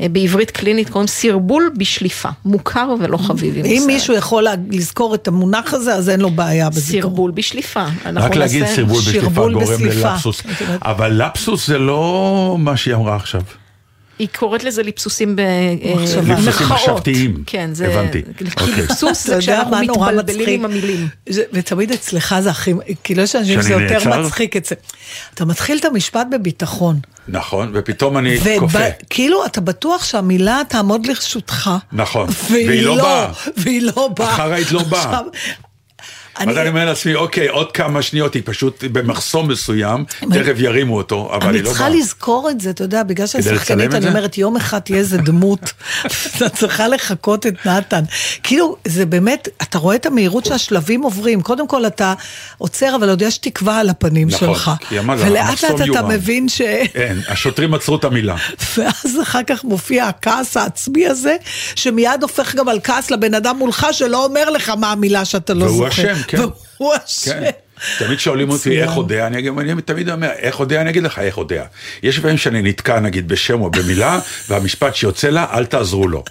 בעברית קלינית קוראים סרבול בשליפה, מוכר ולא חביב. אם. מישהו יכול לזכור את המונח הזה, אז אין לו בעיה בזיכרון. סרבול בשליפה. אנחנו רק להגיד סרבול בשליפה גורם. ללפסוס. אומרת- אבל לפסוס זה לא מה שהיא אמרה עכשיו. היא קוראת לזה ליפסוסים מחשבה. ליפסוסים במרכאות. מחשבתיים. כן, זה... הבנתי. כי אוקיי. ליפסוס אתה זה כשאנחנו מתבלבלים? עם המילים. ותמיד אצלך זה הכי, כאילו יש אנשים שזה יותר? מצחיק את זה. אתה מתחיל את המשפט בביטחון. נכון, ופתאום אני כופה. וכאילו אתה בטוח שהמילה תעמוד לרשותך. נכון. והיא והיא לא לא, באה. והיא לא באה. אחרית לא באה. אני- אז אני אומר לעצמי, אוקיי, עוד כמה שניות, היא פשוט במחסום מסוים, אני- תכף ירימו אותו, אבל אני היא לא צריכה באה. לזכור את זה, אתה יודע, בגלל שאני שחקנית, אני? אומרת, יום אחד תהיה איזה דמות, אתה צריכה לחקות את נתן. כאילו, זה באמת, אתה רואה את המהירות שהשלבים עוברים, קודם כל אתה עוצר, אבל עוד יש תקווה על הפנים נכון, שלך. כי אמרת, ולאט לאט אתה. מבין ש... אין, השוטרים עצרו את המילה. ואז אחר כך מופיע הכעס העצמי הזה, שמיד הופך גם על כעס לבן אדם מולך, שלא אומר לך מה המילה שאתה לא והוא זוכר. אשם, כן. והוא אשם. כן. תמיד שואלים אותי. איך אודה, אני, אגיד- אני תמיד אומר, איך אודה, אני אגיד לך איך אודה. יש פעמים שאני נתקע נגיד בשם או במילה, והמשפט שיוצא לה, אל תעזרו לו.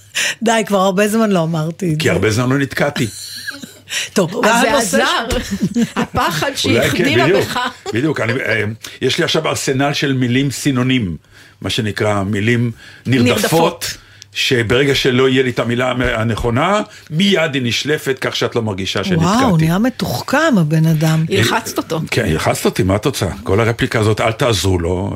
די, כבר הרבה זמן לא אמרתי את כי זה. הרבה זמן לא נתקעתי. טוב, אז זה עזר, הפחד כן, שהחדירה בך. בדיוק, אני, אה, יש לי עכשיו ארסנל של מילים סינונים, מה שנקרא מילים נרדפות, נרדפות. שברגע שלא יהיה לי את המילה הנכונה, מיד היא נשלפת כך שאת לא מרגישה שנתקעתי. וואו, נהיה מתוחכם הבן אדם. הלחצת אותו. כן, הלחצת אותי, מה התוצאה? כל הרפליקה הזאת, אל תעזרו לו,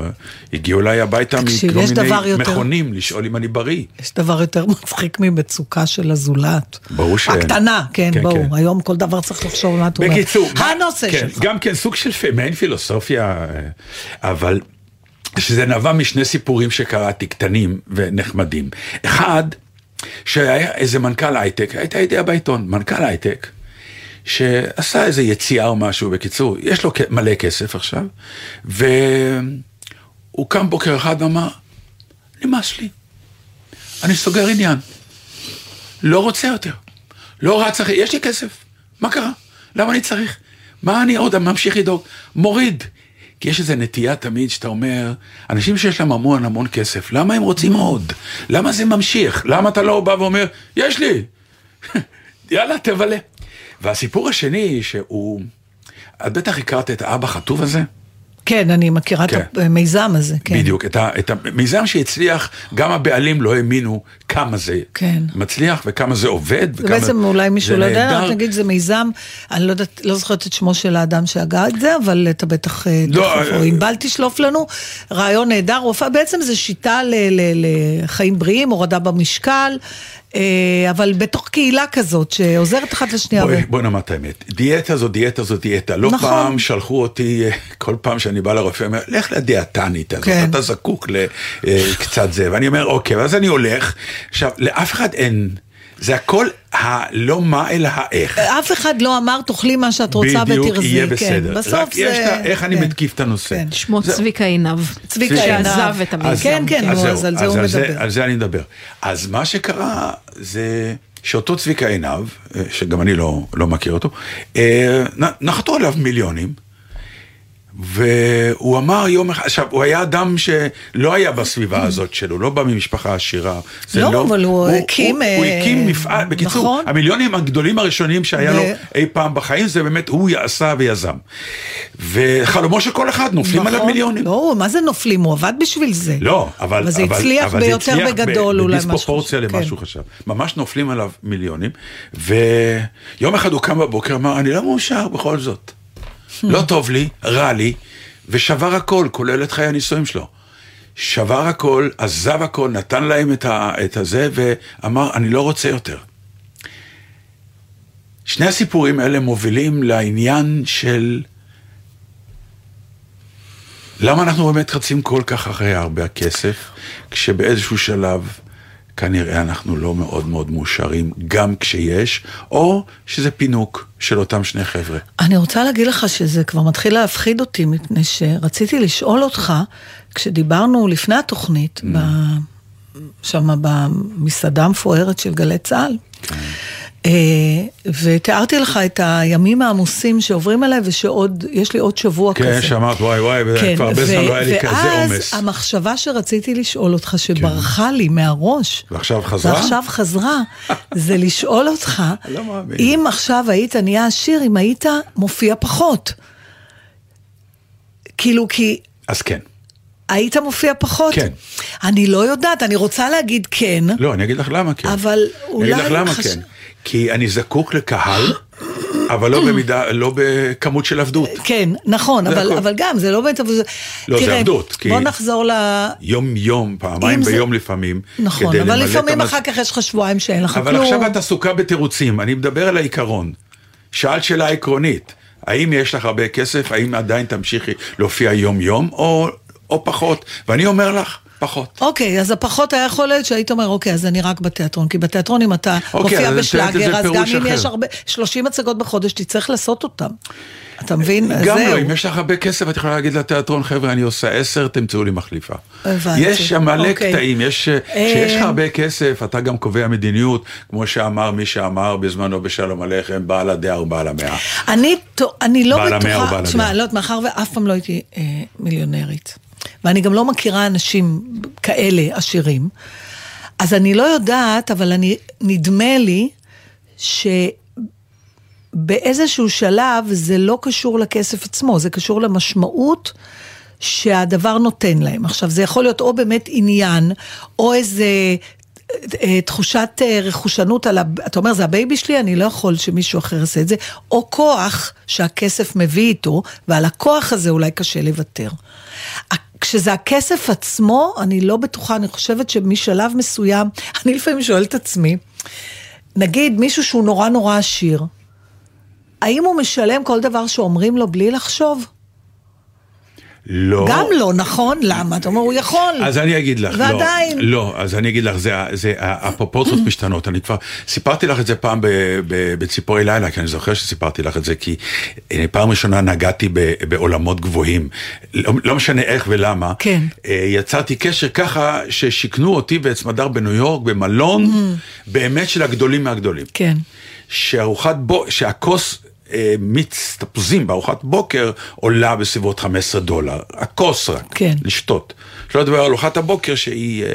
הגיעו אליי הביתה מכל יש מיני דבר יותר- מכונים לשאול אם אני בריא. יש דבר יותר מצחיק ממצוקה של הזולת. ברור שאין. הקטנה, כן, כן, ברור. כן. היום כל דבר צריך לחשוב מה את אומרת. בקיצור, הנושא כן, שלך. גם כן סוג של מעין פילוסופיה, אה, אבל שזה נבע משני סיפורים שקראתי, קטנים ונחמדים. אחד, שהיה איזה מנכ"ל הייטק, הייתה ידיעה בעיתון, מנכ"ל הייטק, שעשה איזה יציאה או משהו, בקיצור, יש לו מלא כסף עכשיו, והוא קם בוקר אחד ואמר, נמאס לי, אני סוגר עניין. לא רוצה יותר. לא רץ אחרי, יש לי כסף, מה קרה? למה אני צריך? מה אני עוד ממשיך לדאוג? מוריד. כי יש איזו נטייה תמיד שאתה אומר, אנשים שיש להם המון המון כסף, למה הם רוצים עוד? למה זה ממשיך? למה אתה לא בא ואומר, יש לי, יאללה, תבלה. והסיפור השני, שהוא, את בטח הכרת את האבא חטוב הזה? כן, אני מכירה את כן. המיזם הזה, כן. בדיוק, את, ה, את המיזם שהצליח, גם הבעלים לא האמינו כמה זה כן. מצליח וכמה זה עובד. וכמה בעצם אולי מישהו לא יודע. רק נגיד זה מיזם, אני לא יודעת, לא זוכרת את שמו של האדם שהגה את זה, אבל אתה בטח אה, לא, תכף, אה, או ענבל תשלוף לנו, רעיון נהדר, בעצם זה שיטה לחיים בריאים, הורדה במשקל, אבל בתוך קהילה כזאת שעוזרת אחת לשנייה. בואי, בואי נאמר את האמת, דיאטה זו דיאטה זו דיאטה. לא נכון. פעם שלחו אותי, אה, כל פעם שאני בא לרופא, אומר, לך לדיאטנית הזאת, כן. אתה זקוק לקצת זה. ואני אומר, אוקיי, ואז אני הולך. עכשיו, לאף אחד אין, זה הכל הלא מה אלא האיך. אף אחד לא אמר, תאכלי מה שאת רוצה בדיוק, ותרזי. יהיה כן. בסדר. בסוף רק זה... יש את ה- איך אני כן. מתקיף את הנושא. כן. שמו זה- צביקה עינב. צביקה צביקה עינב. שעזב את המיזם. כן, כן, נו, אז על זה הוא מדבר. על זה אני מדבר. אז מה שקרה זה שאותו צביקה עינב, אה, שגם אני לא, לא מכיר אותו, אה, נחתו עליו מיליונים. והוא אמר יום אחד, עכשיו, הוא היה אדם שלא היה בסביבה הזאת שלו, לא בא ממשפחה עשירה. זה לא, אבל הוא הקים, הוא, הוא אה, הקים מפעל, בקיצור, נכון. המיליונים הגדולים הראשונים שהיה ו- לו אי פעם בחיים, זה באמת הוא עשה ויזם. וחלומו של כל אחד, נופלים עליו נכון. מיליונים. לא, מה זה נופלים? הוא עבד בשביל זה. לא, אבל... אבל זה הצליח אבל ביותר הצליח בגדול, אולי, משהו בדיספרופורציה למה כן. שהוא חשב. ממש נופלים עליו מיליונים, ויום אחד הוא קם בבוקר, אמר, אני לא מאושר בכל זאת. לא טוב לי, רע לי, ושבר הכל, כולל את חיי הנישואים שלו. שבר הכל, עזב הכל, נתן להם את, ה, את הזה, ואמר, אני לא רוצה יותר. שני הסיפורים האלה מובילים לעניין של למה אנחנו באמת רצים כל כך אחרי הרבה הכסף, כשבאיזשהו שלב כנראה אנחנו לא מאוד מאוד מאושרים, גם כשיש, או שזה פינוק של אותם שני חבר'ה. אני רוצה להגיד לך שזה כבר מתחיל להפחיד אותי, מפני שרציתי לשאול אותך, כשדיברנו לפני התוכנית, ב... שם במסעדה המפוארת של גלי צה"ל, אה, ותיארתי לך את הימים העמוסים שעוברים עליי, ושעוד, יש לי עוד שבוע כזה. כן, שאמרת, וואי וואי, כן, כבר הרבה זמן לא היה לי כזה עומס. ואז המחשבה שרציתי לשאול אותך, שברחה לי מהראש, ועכשיו חזרה? ועכשיו חזרה, זה לשאול אותך, לא מאמין. אם עכשיו היית נהיה עשיר, אם היית מופיע פחות. כאילו, כי אז כן. היית מופיע פחות? כן. אני לא יודעת, אני רוצה להגיד כן, לא, אני אגיד לך למה כן. אבל אולי... אני אגיד לך למה חש- כן. כי אני זקוק לקהל, אבל לא במידה, לא בכמות של עבדות. כן, נכון, זה אבל. אבל גם, זה לא באמת... אבל זה- לא, זה תראה, עבדות, כי- בוא נחזור ל... יום-יום, פעמיים אם זה- ביום לפעמים. נכון, אבל לפעמים המס- אחר כך יש לך שבועיים שאין לך אבל כלום. עכשיו את עסוקה בתירוצים, אני מדבר על העיקרון. שאלת שאלה עקרונית, האם יש לך הרבה כסף, האם עדיין תמשיכי להופיע יום-יום, או, או פחות? ואני אומר לך, פחות. אוקיי, אז הפחות היה יכול להיות שהיית אומר, אוקיי, אז אני רק בתיאטרון, כי בתיאטרון אם אתה אוקיי, מופיע בשלאגר, אז גם פירוש אם יש אחר. הרבה, 30 הצגות בחודש, תצטרך לעשות אותם. אתה מבין? גם זהו. לא, אם יש לך הרבה כסף, את יכולה להגיד לתיאטרון, חבר'ה, אני עושה עשר, תמצאו לי מחליפה. הבנתי. יש שם מלא אוקיי. קטעים, יש, אה, כשיש לך הרבה כסף, אתה גם קובע מדיניות, כמו שאמר מי שאמר בזמנו בשלום עליכם, בעל הדעה ובעל המאה. אני, אני לא בטוחה, תשמע. לא מאחר ואף פעם לא הייתי אה, מיליונרית, ואני גם לא מכירה אנשים כאלה עשירים, אז אני לא יודעת, אבל אני, נדמה לי שבאיזשהו שלב זה לא קשור לכסף עצמו, זה קשור למשמעות. שהדבר נותן להם. עכשיו, זה יכול להיות או באמת עניין, או איזה אה, תחושת אה, רכושנות על, הב... אתה אומר, זה ה baby שלי, אני לא יכול שמישהו אחר יעשה את זה, או כוח שהכסף מביא איתו, ועל הכוח הזה אולי קשה לוותר. כשזה הכסף עצמו, אני לא בטוחה, אני חושבת שמשלב מסוים, אני לפעמים שואלת את עצמי, נגיד מישהו שהוא נורא נורא עשיר, האם הוא משלם כל דבר שאומרים לו בלי לחשוב? לא. גם לא, נכון? למה? אתה אומר, הוא יכול. אז אני אגיד לך, ועדיין. לא, לא, אז אני אגיד לך, זה, זה, הפרופורציות משתנות, אני כבר, סיפרתי לך את זה פעם ב, ב, בציפורי לילה, כי אני זוכר שסיפרתי לך את זה, כי אה, פעם ראשונה נגעתי ב, בעולמות גבוהים, לא, לא משנה איך ולמה, כן. אה, יצרתי קשר ככה ששיכנו אותי ואת סמדר בניו יורק, במלון, באמת של הגדולים מהגדולים. כן. שארוחת בו, שהכוס מיץ תפוזים בארוחת בוקר עולה בסביבות 15 דולר. הכוס רק, כן. לשתות. שלא לדבר על ארוחת הבוקר שהיא... אה,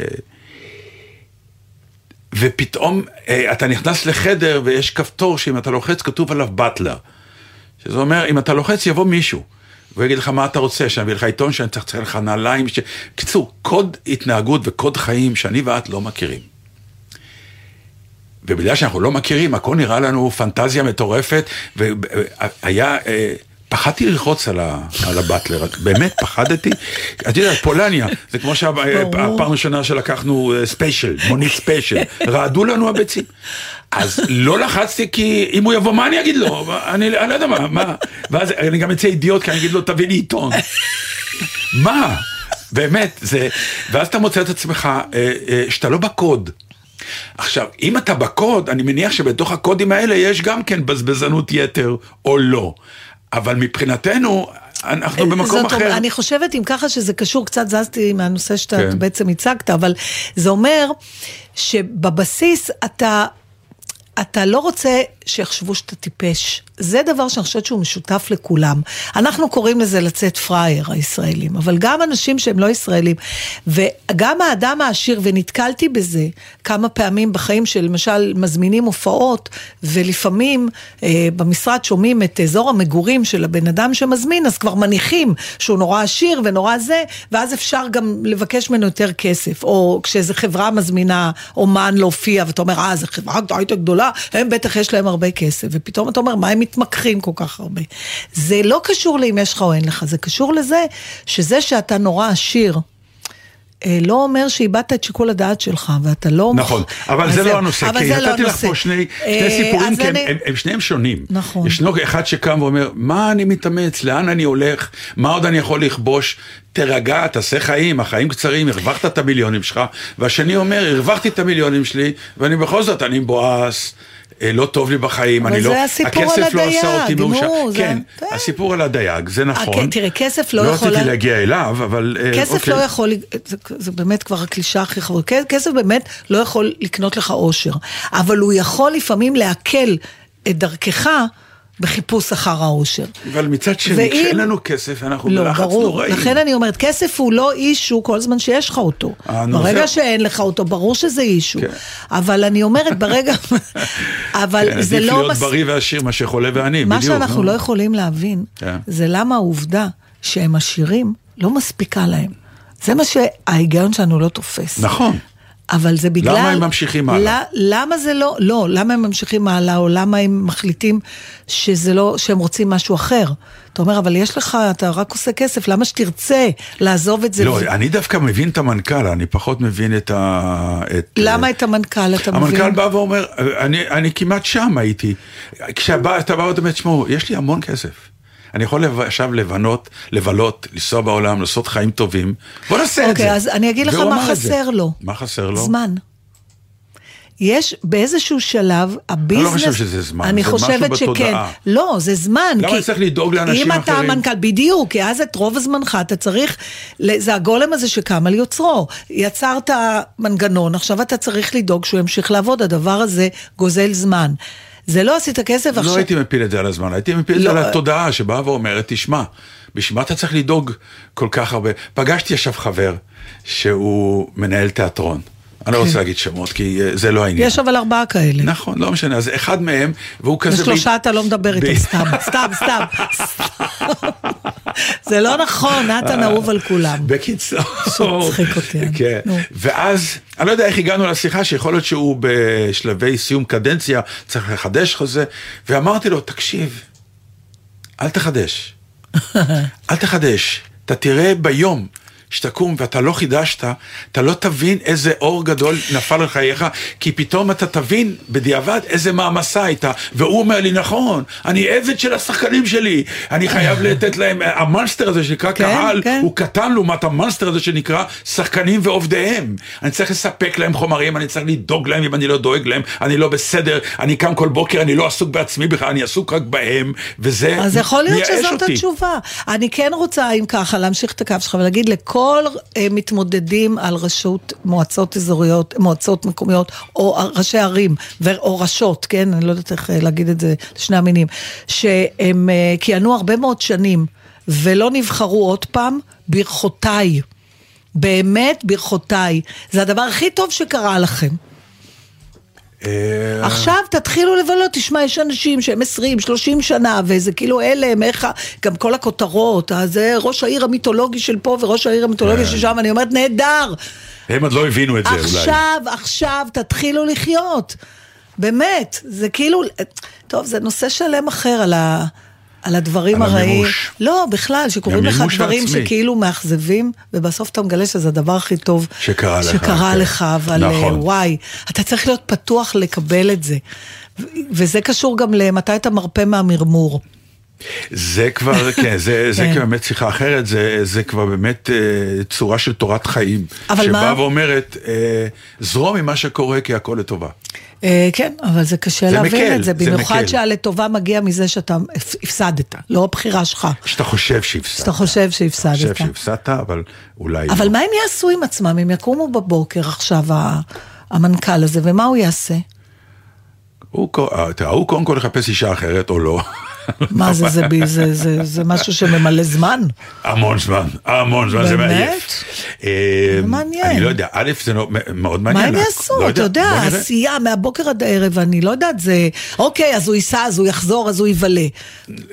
ופתאום אה, אתה נכנס לחדר ויש כפתור שאם אתה לוחץ כתוב עליו butler. שזה אומר, אם אתה לוחץ יבוא מישהו. והוא יגיד לך מה אתה רוצה, שאני אביא לך עיתון, שאני צריך לך נעליים. ש... קיצור, קוד התנהגות וקוד חיים שאני ואת לא מכירים. ובגלל שאנחנו לא מכירים, הכל נראה לנו פנטזיה מטורפת, והיה, אה, פחדתי ללחוץ על, ה, על ה butler, באמת פחדתי. את יודעת, פולניה, זה כמו שהפעם הראשונה שלקחנו אה, ספיישל, מונית ספיישל, רעדו לנו הביצים. אז לא לחצתי כי אם הוא יבוא, מה אני אגיד לו? אני, אני לא יודע מה, מה, ואז אני גם אצא אידיוט, כי אני אגיד לו, תביא לי עיתון. מה? באמת, זה, ואז אתה מוצא את עצמך אה, אה, שאתה לא בקוד. עכשיו, אם אתה בקוד, אני מניח שבתוך הקודים האלה יש גם כן בזבזנות יתר או לא. אבל מבחינתנו, אנחנו במקום זאת אחר. אני חושבת אם ככה שזה קשור, קצת זזתי מהנושא שאתה כן. בעצם הצגת, אבל זה אומר שבבסיס אתה... אתה לא רוצה שיחשבו שאתה טיפש. זה דבר שאני חושבת שהוא משותף לכולם. אנחנו קוראים לזה לצאת פראייר, הישראלים, אבל גם אנשים שהם לא ישראלים, וגם האדם העשיר, ונתקלתי בזה כמה פעמים בחיים שלמשל מזמינים הופעות, ולפעמים אה, במשרד שומעים את אזור המגורים של הבן אדם שמזמין, אז כבר מניחים שהוא נורא עשיר ונורא זה, ואז אפשר גם לבקש ממנו יותר כסף. או כשאיזו חברה מזמינה אומן להופיע, ואתה אומר, אה, זו חברה הייטק גדולה, הם בטח יש להם הרבה כסף. ופתאום אתה אומר, מה הם מתמקחים כל כך הרבה? זה לא קשור לאם יש לך או אין לך, זה קשור לזה שזה שאתה נורא עשיר. אה, לא אומר שאיבדת את שיקול הדעת שלך, ואתה לא... נכון, אבל זה. לא הנושא, כי לא נתתי לך. פה שני, אה, סיפורים, כי הם, שניהם שונים. נכון. ישנו אחד שקם ואומר, מה אני מתאמץ, לאן אני הולך, מה עוד אני יכול לכבוש, תירגע, תעשה חיים, החיים קצרים, הרווחת את המיליונים שלך, והשני אומר, הרווחתי את המיליונים שלי, ואני בכל זאת, אני מבואס. אה, לא טוב לי בחיים, אבל אני זה לא, הסיפור הכסף על לא עשה אותי הדייג, מאושר, נו, זה- כן, כן. הסיפור על הדייג, זה נכון, כן, תראה, כסף לא לא יכול רציתי לה- להגיע אליו, אבל אה, כסף אוקיי. לא יכול, זה, זה באמת כבר הקלישה הכי חמורה, כסף באמת לא יכול לקנות לך אושר, אבל הוא יכול לפעמים לעכל את דרכך בחיפוש אחר האושר. אבל מצד שני, ואם- כשאין לנו כסף, אנחנו לא, בלחץ ברור. נוראי. לכן אני אומרת, כסף הוא לא אישו כל זמן שיש לך אותו. אה, ברגע זהו. שאין לך אותו, ברור שזה אישו. כן. אבל אני אומרת, ברגע... אבל כן, זה עדיף לא... להיות מס- בריא ועשיר מאשר חולה ועני, מה בדיוק. שאנחנו נו. לא יכולים להבין, כן. זה למה העובדה שהם עשירים לא מספיקה להם. זה מה שההיגיון שלנו לא תופס. נכון. אבל זה בגלל... למה הם ממשיכים הלאה? למה זה לא, לא, למה הם ממשיכים הלאה, או למה הם מחליטים שזה לא, שהם רוצים משהו אחר? אתה אומר, אבל יש לך, אתה רק עושה כסף, למה שתרצה לעזוב את זה? לא, ו- אני דווקא מבין את המנכ"ל, אני פחות מבין את ה... את, למה את המנכ"ל, אתה מבין? המנכ"ל בא ואומר, אני, אני כמעט שם הייתי. כשאתה בא ואומר, תשמעו, יש לי המון כסף. אני יכול עכשיו לבנות, לבלות, לנסוע בעולם, לעשות חיים טובים. בוא נעשה את אוקיי, זה. אז אני אגיד לך מה. חסר לו. מה חסר לו? זמן. יש באיזשהו שלב, הביזנס... חושב שזה זמן, אני זה משהו חושבת שכן. בתודעה. לא, זה זמן. למה כי אני צריך לדאוג לאנשים אם אתה אחרים? המנכ"ל, בדיוק, כי אז את רוב זמנך אתה צריך, זה הגולם הזה שקם על יוצרו. יצרת מנגנון, עכשיו אתה צריך לדאוג שהוא ימשיך לעבוד, הדבר הזה גוזל זמן. זה לא עשית כסף לא עכשיו... הייתי מפיל את זה על הזמן, הייתי מפיל את זה לא, על התודעה שבאה ואומרת, תשמע, בשביל מה אתה צריך לדאוג כל כך הרבה? פגשתי עכשיו חבר שהוא מנהל תיאטרון. אני לא רוצה להגיד שמות, כי אה, זה לא העניין. יש אבל ארבעה כאלה. נכון, לא משנה, אז אחד מהם, והוא כזה... ושלושה ב- אתה לא מדבר איתם סתם, סתם, סתם. זה לא נכון, נתן אהוב על כולם. בקיצור, מצחיק אותי, אני. כן. ואז, אני לא יודע איך הגענו לשיחה, שיכול להיות שהוא בשלבי סיום קדנציה, צריך לחדש חוזה, ואמרתי לו, תקשיב, אל תחדש, אל תחדש, אתה תראה ביום. שתקום ואתה לא חידשת, אתה לא תבין איזה אור גדול נפל על חייך, כי פתאום אתה תבין בדיעבד איזה מעמסה הייתה. והוא אומר לי, נכון, אני עבד של השחקנים שלי, אני חייב לתת להם, המונסטר הזה שנקרא כן, קהל, כן. הוא קטן לעומת המונסטר הזה שנקרא שחקנים ועובדיהם. אני צריך לספק להם חומרים, אני צריך לדאוג להם אם אני לא דואג להם, אני לא בסדר, אני קם כל בוקר, אני לא עסוק בעצמי בכלל, אני עסוק רק בהם, וזה אז יכול להיות מייאש שזאת אותי. התשובה. אני כן רוצה, אם ככה, להמשיך את הקו שלך ולהגיד לכל אה, מתמודדים על רשות, מועצות אזוריות, מועצות מקומיות, או ראשי ערים, או ראשות, כן? אני לא יודעת איך אה, להגיד את זה לשני המינים, שהם אה, כיהנו הרבה מאוד שנים ולא נבחרו עוד פעם, ברכותיי. באמת ברכותיי. זה הדבר הכי טוב שקרה לכם. אה, עכשיו תתחילו לבלות, תשמע, יש אנשים שהם 20, 30 שנה, וזה כאילו הלם, איך, גם כל הכותרות, אז זה ראש העיר המיתולוגי של פה וראש העיר המיתולוגי של שם, אני אומרת, נהדר. הם עוד לא הבינו את זה אולי. עכשיו, עכשיו, תתחילו לחיות. באמת, זה כאילו, טוב, זה נושא שלם אחר על ה... על הדברים על הרעים. המימוש. לא, בכלל, שקוראים לך דברים העצמי. שכאילו מאכזבים, ובסוף אתה מגלה שזה הדבר הכי טוב שקרה לך, שקרה כן. לך, אבל נכון. אה, וואי, אתה צריך להיות פתוח לקבל את זה. וזה קשור גם למתי אתה מרפה מהמרמור. זה כבר, כן, זה, זה כן. כבר באמת שיחה אחרת, זה, זה כבר באמת אה, צורה של תורת חיים. אבל מה? שבאה ואומרת, אה, זרום עם מה שקורה כי הכל לטובה. אה, כן, אבל זה קשה זה להבין מקל, את זה, במיוחד. שהלטובה מגיע מזה שאתה הפ- הפסדת, לא הבחירה שלך. שאתה חושב שהפסדת. שאתה חושב חושב שהפסדת. שהפסדת, אבל אולי אבל לא. מה הם יעשו עם עצמם? הם יקומו בבוקר עכשיו, המנכ"ל הזה, ומה הוא יעשה? הוא, אה, הוא קודם כל יחפש אישה אחרת או לא. מה זה, זה, זה, זה, זה משהו שממלא זמן? המון זמן, המון זמן, זה באמת? מעייף. אה, מעניין. אני לא יודע, א', זה נו- מאוד מה מעניין. הם לא יעשו? אתה יודע. עשייה מהבוקר עד הערב, אני לא יודעת, זה... אוקיי, אז הוא ייסע, אז הוא יחזור, אז הוא יבלה.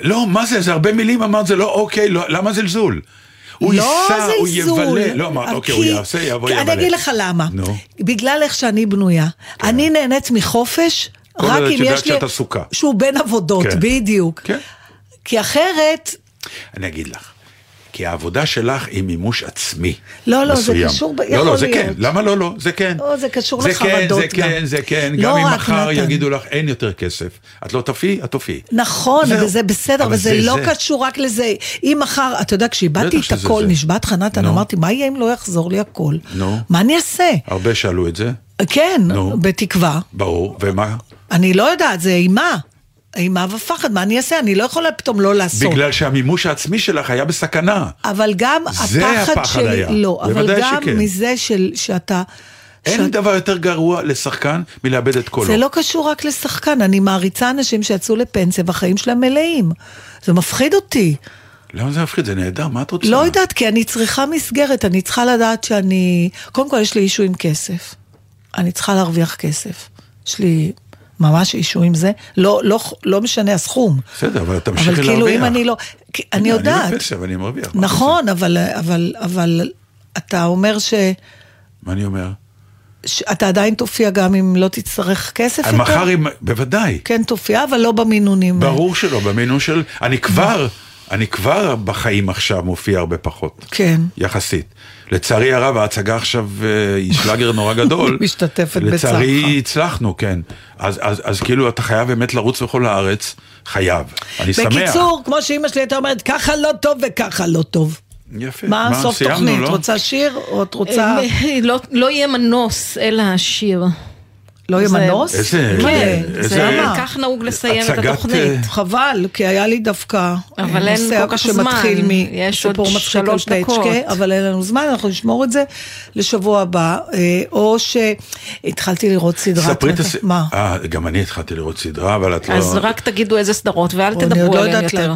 לא, מה זה, זה הרבה מילים, אמרת, זה לא אוקיי, לא, למה זלזול? הוא לא ייסע, הוא. יבלה, לא אמרת, אוקיי, הוא יעשה, יבוא, יבלה. אני אגיד לך למה. בגלל איך שאני בנויה. אני נהנית מחופש, רק עוד את אם יש לי... שאת עסוקה. שהוא בין עבודות, כן. בדיוק. כן. כי אחרת, אני אגיד לך, כי העבודה שלך היא מימוש עצמי. לא, לא, זה מסוים. קשור ב- לא, יכול לא, זה להיות. כן, למה לא, לא, זה כן. לא, זה קשור זה לחרדות כן, זה גם. כן, זה כן, לא גם אם רק, מחר נתן. יגידו לך, אין יותר כסף. את לא תופיעי, את תופיעי. נכון, זהו. וזה בסדר, אבל וזה זה- לא זה. קשור רק לזה. אם מחר, אתה יודע, כשאיבדתי את הכל, זה. נשבעת לך נתן, נו. אמרתי, מה יהיה אם לא יחזור לי הכל? נו. מה אני אעשה? הרבה שאלו את זה, כן, נו. בתקווה. ברור, ומה? אני לא יודעת, זה אימה. אימה ופחד, מה אני אעשה? אני לא יכולה פתאום לא לעשות. בגלל שהמימוש העצמי שלך היה בסכנה. אבל גם זה הפחד שלי, היה. לא, אבל גם שכן. מזה של, שאתה... אין שאת- דבר יותר גרוע לשחקן מלאבד את קולו. זה לא קשור רק לשחקן, אני מעריצה אנשים שיצאו לפנסיה והחיים שלהם מלאים. זה מפחיד אותי. למה זה מפחיד? זה נהדר, מה את רוצה? לא יודעת, כי אני צריכה מסגרת, אני צריכה לדעת שאני... קודם כל, יש לי אישו עם כסף. אני צריכה להרוויח כסף. יש לי ממש אישו עם זה. לא, לא, לא משנה הסכום. בסדר, אבל תמשיכי אבל להרוויח. כאילו, אם אני לא... אני יודעת. אני בפנסיה ואני מרוויח. נכון, אבל, אבל, אבל אתה אומר ש... מה אני אומר? אתה עדיין תופיע גם אם לא תצטרך כסף יותר? מחר, אם- בוודאי. כן תופיע, אבל לא במינונים. ברור שלא, במינון של... אני כבר, אני כבר בחיים עכשיו מופיע הרבה פחות. כן. יחסית. לצערי הרב, ההצגה עכשיו אה, היא שלאגר נורא גדול. משתתפת לצערי בצערך. הצלחנו, כן. אז, אז, אז כאילו אתה חייב באמת לרוץ בכל הארץ, חייב. אני שמח. בקיצור, כמו שאימא שלי הייתה אומרת, ככה לא טוב וככה לא טוב. יפה. מה סוף סיימנו, תוכנית? לא? רוצה שיר או את רוצה... אה, לא- לא יהיה מנוס אלא השיר. לא יהיה זה- מנוס? איזה- מה? כן, זה כך נהוג לסיים את התוכנית. אה, חבל, כי היה לי דווקא אבל אין נושא כל כך שמתחיל מסיפור מצחיק על. פצ'קה, אבל אין לנו זמן, אנחנו נשמור את זה לשבוע הבא, אה, או שהתחלתי לראות סדרה. ספרי את את- הס... מה? אה, גם אני התחלתי לראות סדרה, אבל את לא... אז רק תגידו איזה סדרות ואל אני עוד תדברו לא עליהן יודעת יותר.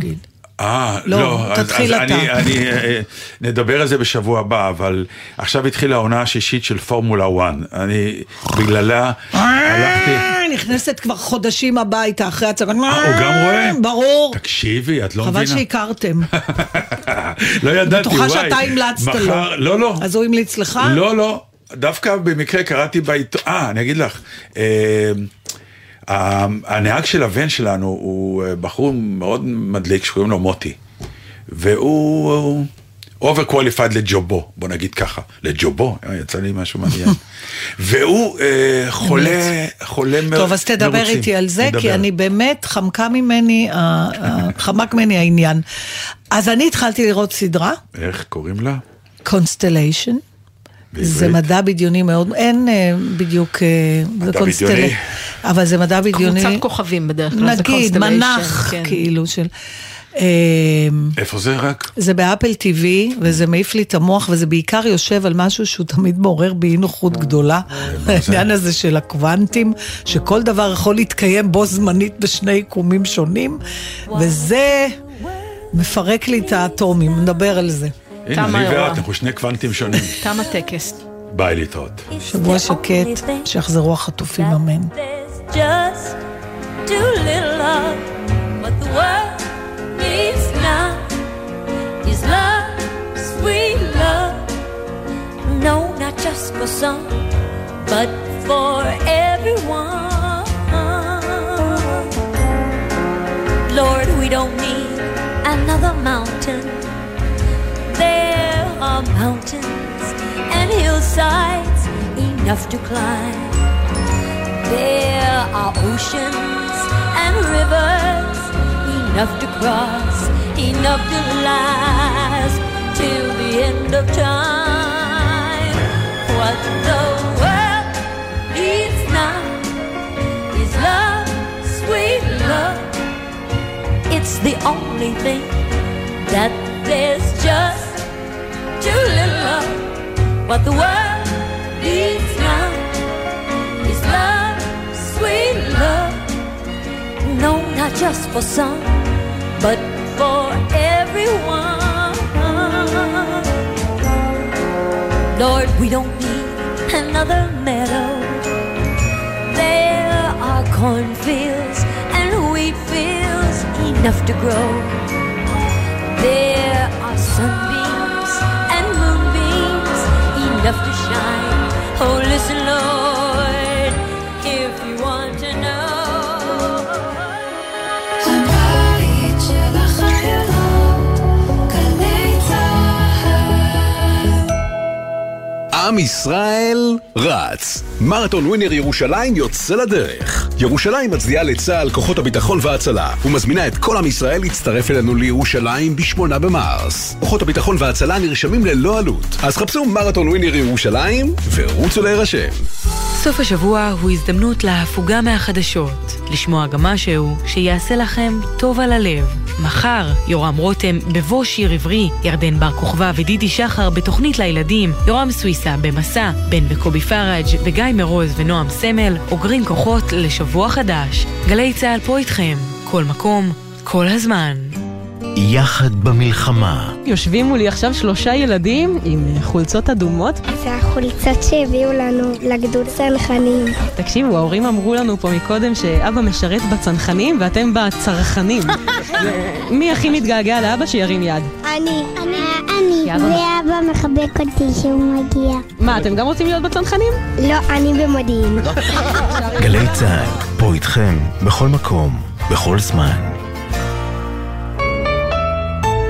אה, לא, לא, תתחיל אז אתה. אני, אני, אה, נדבר על זה בשבוע הבא, אבל עכשיו התחילה העונה השישית של פורמולה 1. אני, בגללה הלכתי... אה, נכנסת כבר חודשים הביתה אחרי הצגה. הוא גם רואה? ברור. תקשיבי, את לא חבל מבינה. שהכרתם. לא ידעתי, בטוחה וואי. שאתה המלצת לו. לא, לא. אז הוא המליץ לך? לא, לא. דווקא במקרה קראתי בעיתון, אה, אני אגיד לך, אה, הנהג של הבן שלנו הוא אה, בחור מאוד מדליק שקוראים לו מוטי, והוא overqualified לג'ובו, בוא נגיד ככה, לג'ובו, אה, יצא לי משהו מעניין, והוא אה, חולה, חולה מ- טוב, אז תדבר מרוצים. איתי על זה, כי נדבר. אני באמת, חמקה ממני, חמק ממני העניין. אז אני התחלתי לראות סדרה, איך קוראים לה? Constellation. זה? מדע בדיוני מאוד, אין אה, בדיוק, מדע בדיוני? אבל זה מדע בדיוני, קבוצת כוכבים בדרך כלל, נגיד, מנח, כן. כאילו, של... אה, איפה זה רק? זה באפל TV, וזה מעיף לי את המוח, וזה בעיקר יושב על משהו שהוא תמיד מעורר בי אי נוחות גדולה. העניין הזה של הקוונטים, שכל דבר יכול להתקיים בו זמנית בשני יקומים שונים, וזה מפרק לי את האטומים, נדבר על זה. הנה, אני. ואת, אנחנו שני קוונטים שונים. תם הטקס. ביי להתראות. שבוע שקט, שיחזרו החטופים, אמן. Just too little of what the world needs now is love, sweet love. No, not just for some, but for everyone. Lord, we don't need another mountain. There are mountains and hillsides enough to climb. There are oceans and rivers enough to cross, enough to last till the end of time. What the world needs now is love, sweet love. It's the only thing that there's just too little of. What the world needs not just for some, but for everyone. Lord, we don't need another meadow. There are cornfields and wheat fields enough to grow. There are sunbeams and moonbeams enough to shine. Oh, listen, Lord, עם ישראל רץ. מרתון ווינר ירושלים יוצא לדרך. ירושלים מצדיעה לצה"ל, כוחות הביטחון וההצלה, ומזמינה את כל עם ישראל להצטרף אלינו לירושלים ב-8 במרס. כוחות הביטחון וההצלה נרשמים ללא עלות. אז חפשו מרתון ווינר ירושלים ורוצו להירשם. סוף השבוע הוא הזדמנות להפוגה מהחדשות, לשמוע גם משהו שיעשה לכם טוב על הלב. מחר, יורם רותם בבוא שיר עברי, ירדן בר כוכבא ודידי שחר בתוכנית לילדים, יורם סוויסה במסע, בן וקובי פראג' וגיא מרוז ונועם סמל, אוגרים כוחות לשבוע חדש. גלי צה"ל פה איתכם, כל מקום, כל הזמן. יחד במלחמה. יושבים מולי עכשיו שלושה ילדים עם חולצות אדומות. זה החולצות שהביאו לנו לגדוד צנחנים. תקשיבו, ההורים אמרו לנו פה מקודם שאבא משרת בצנחנים ואתם בצרכנים. מי הכי מתגעגע לאבא שירים יד? אני. אני. ואבא מחבק אותי כשהוא מגיע. מה, אתם גם רוצים להיות בצנחנים? לא, אני במודיעין. גלי צה"ל, פה איתכם, בכל מקום, בכל זמן.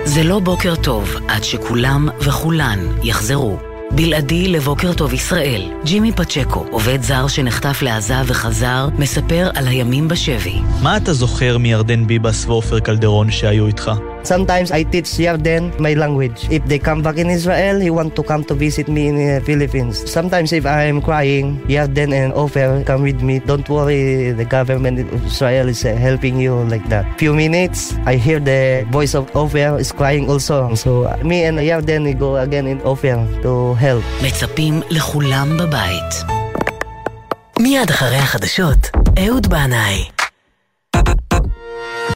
זה לא בוקר טוב עד שכולם וכולן יחזרו. בלעדי לבוקר טוב ישראל, ג'ימי פצ'קו, עובד זר שנחטף לעזה וחזר, מספר על הימים בשבי. מה אתה זוכר מירדן ביבס ועופר קלדרון שהיו איתך? Sometimes I teach Yarden my language. If they come back in Israel, he want to come to visit me in the Philippines. Sometimes if I am crying, Yarden and Ofer come with me. Don't worry, the government of Israel is uh, helping you like that. Few minutes, I hear the voice of Ofer is crying also. So uh, me and Yarden we go again in Ofer to help. מצפים לכולם בבית. מיד אחרי החדשות, אהוד בנאי.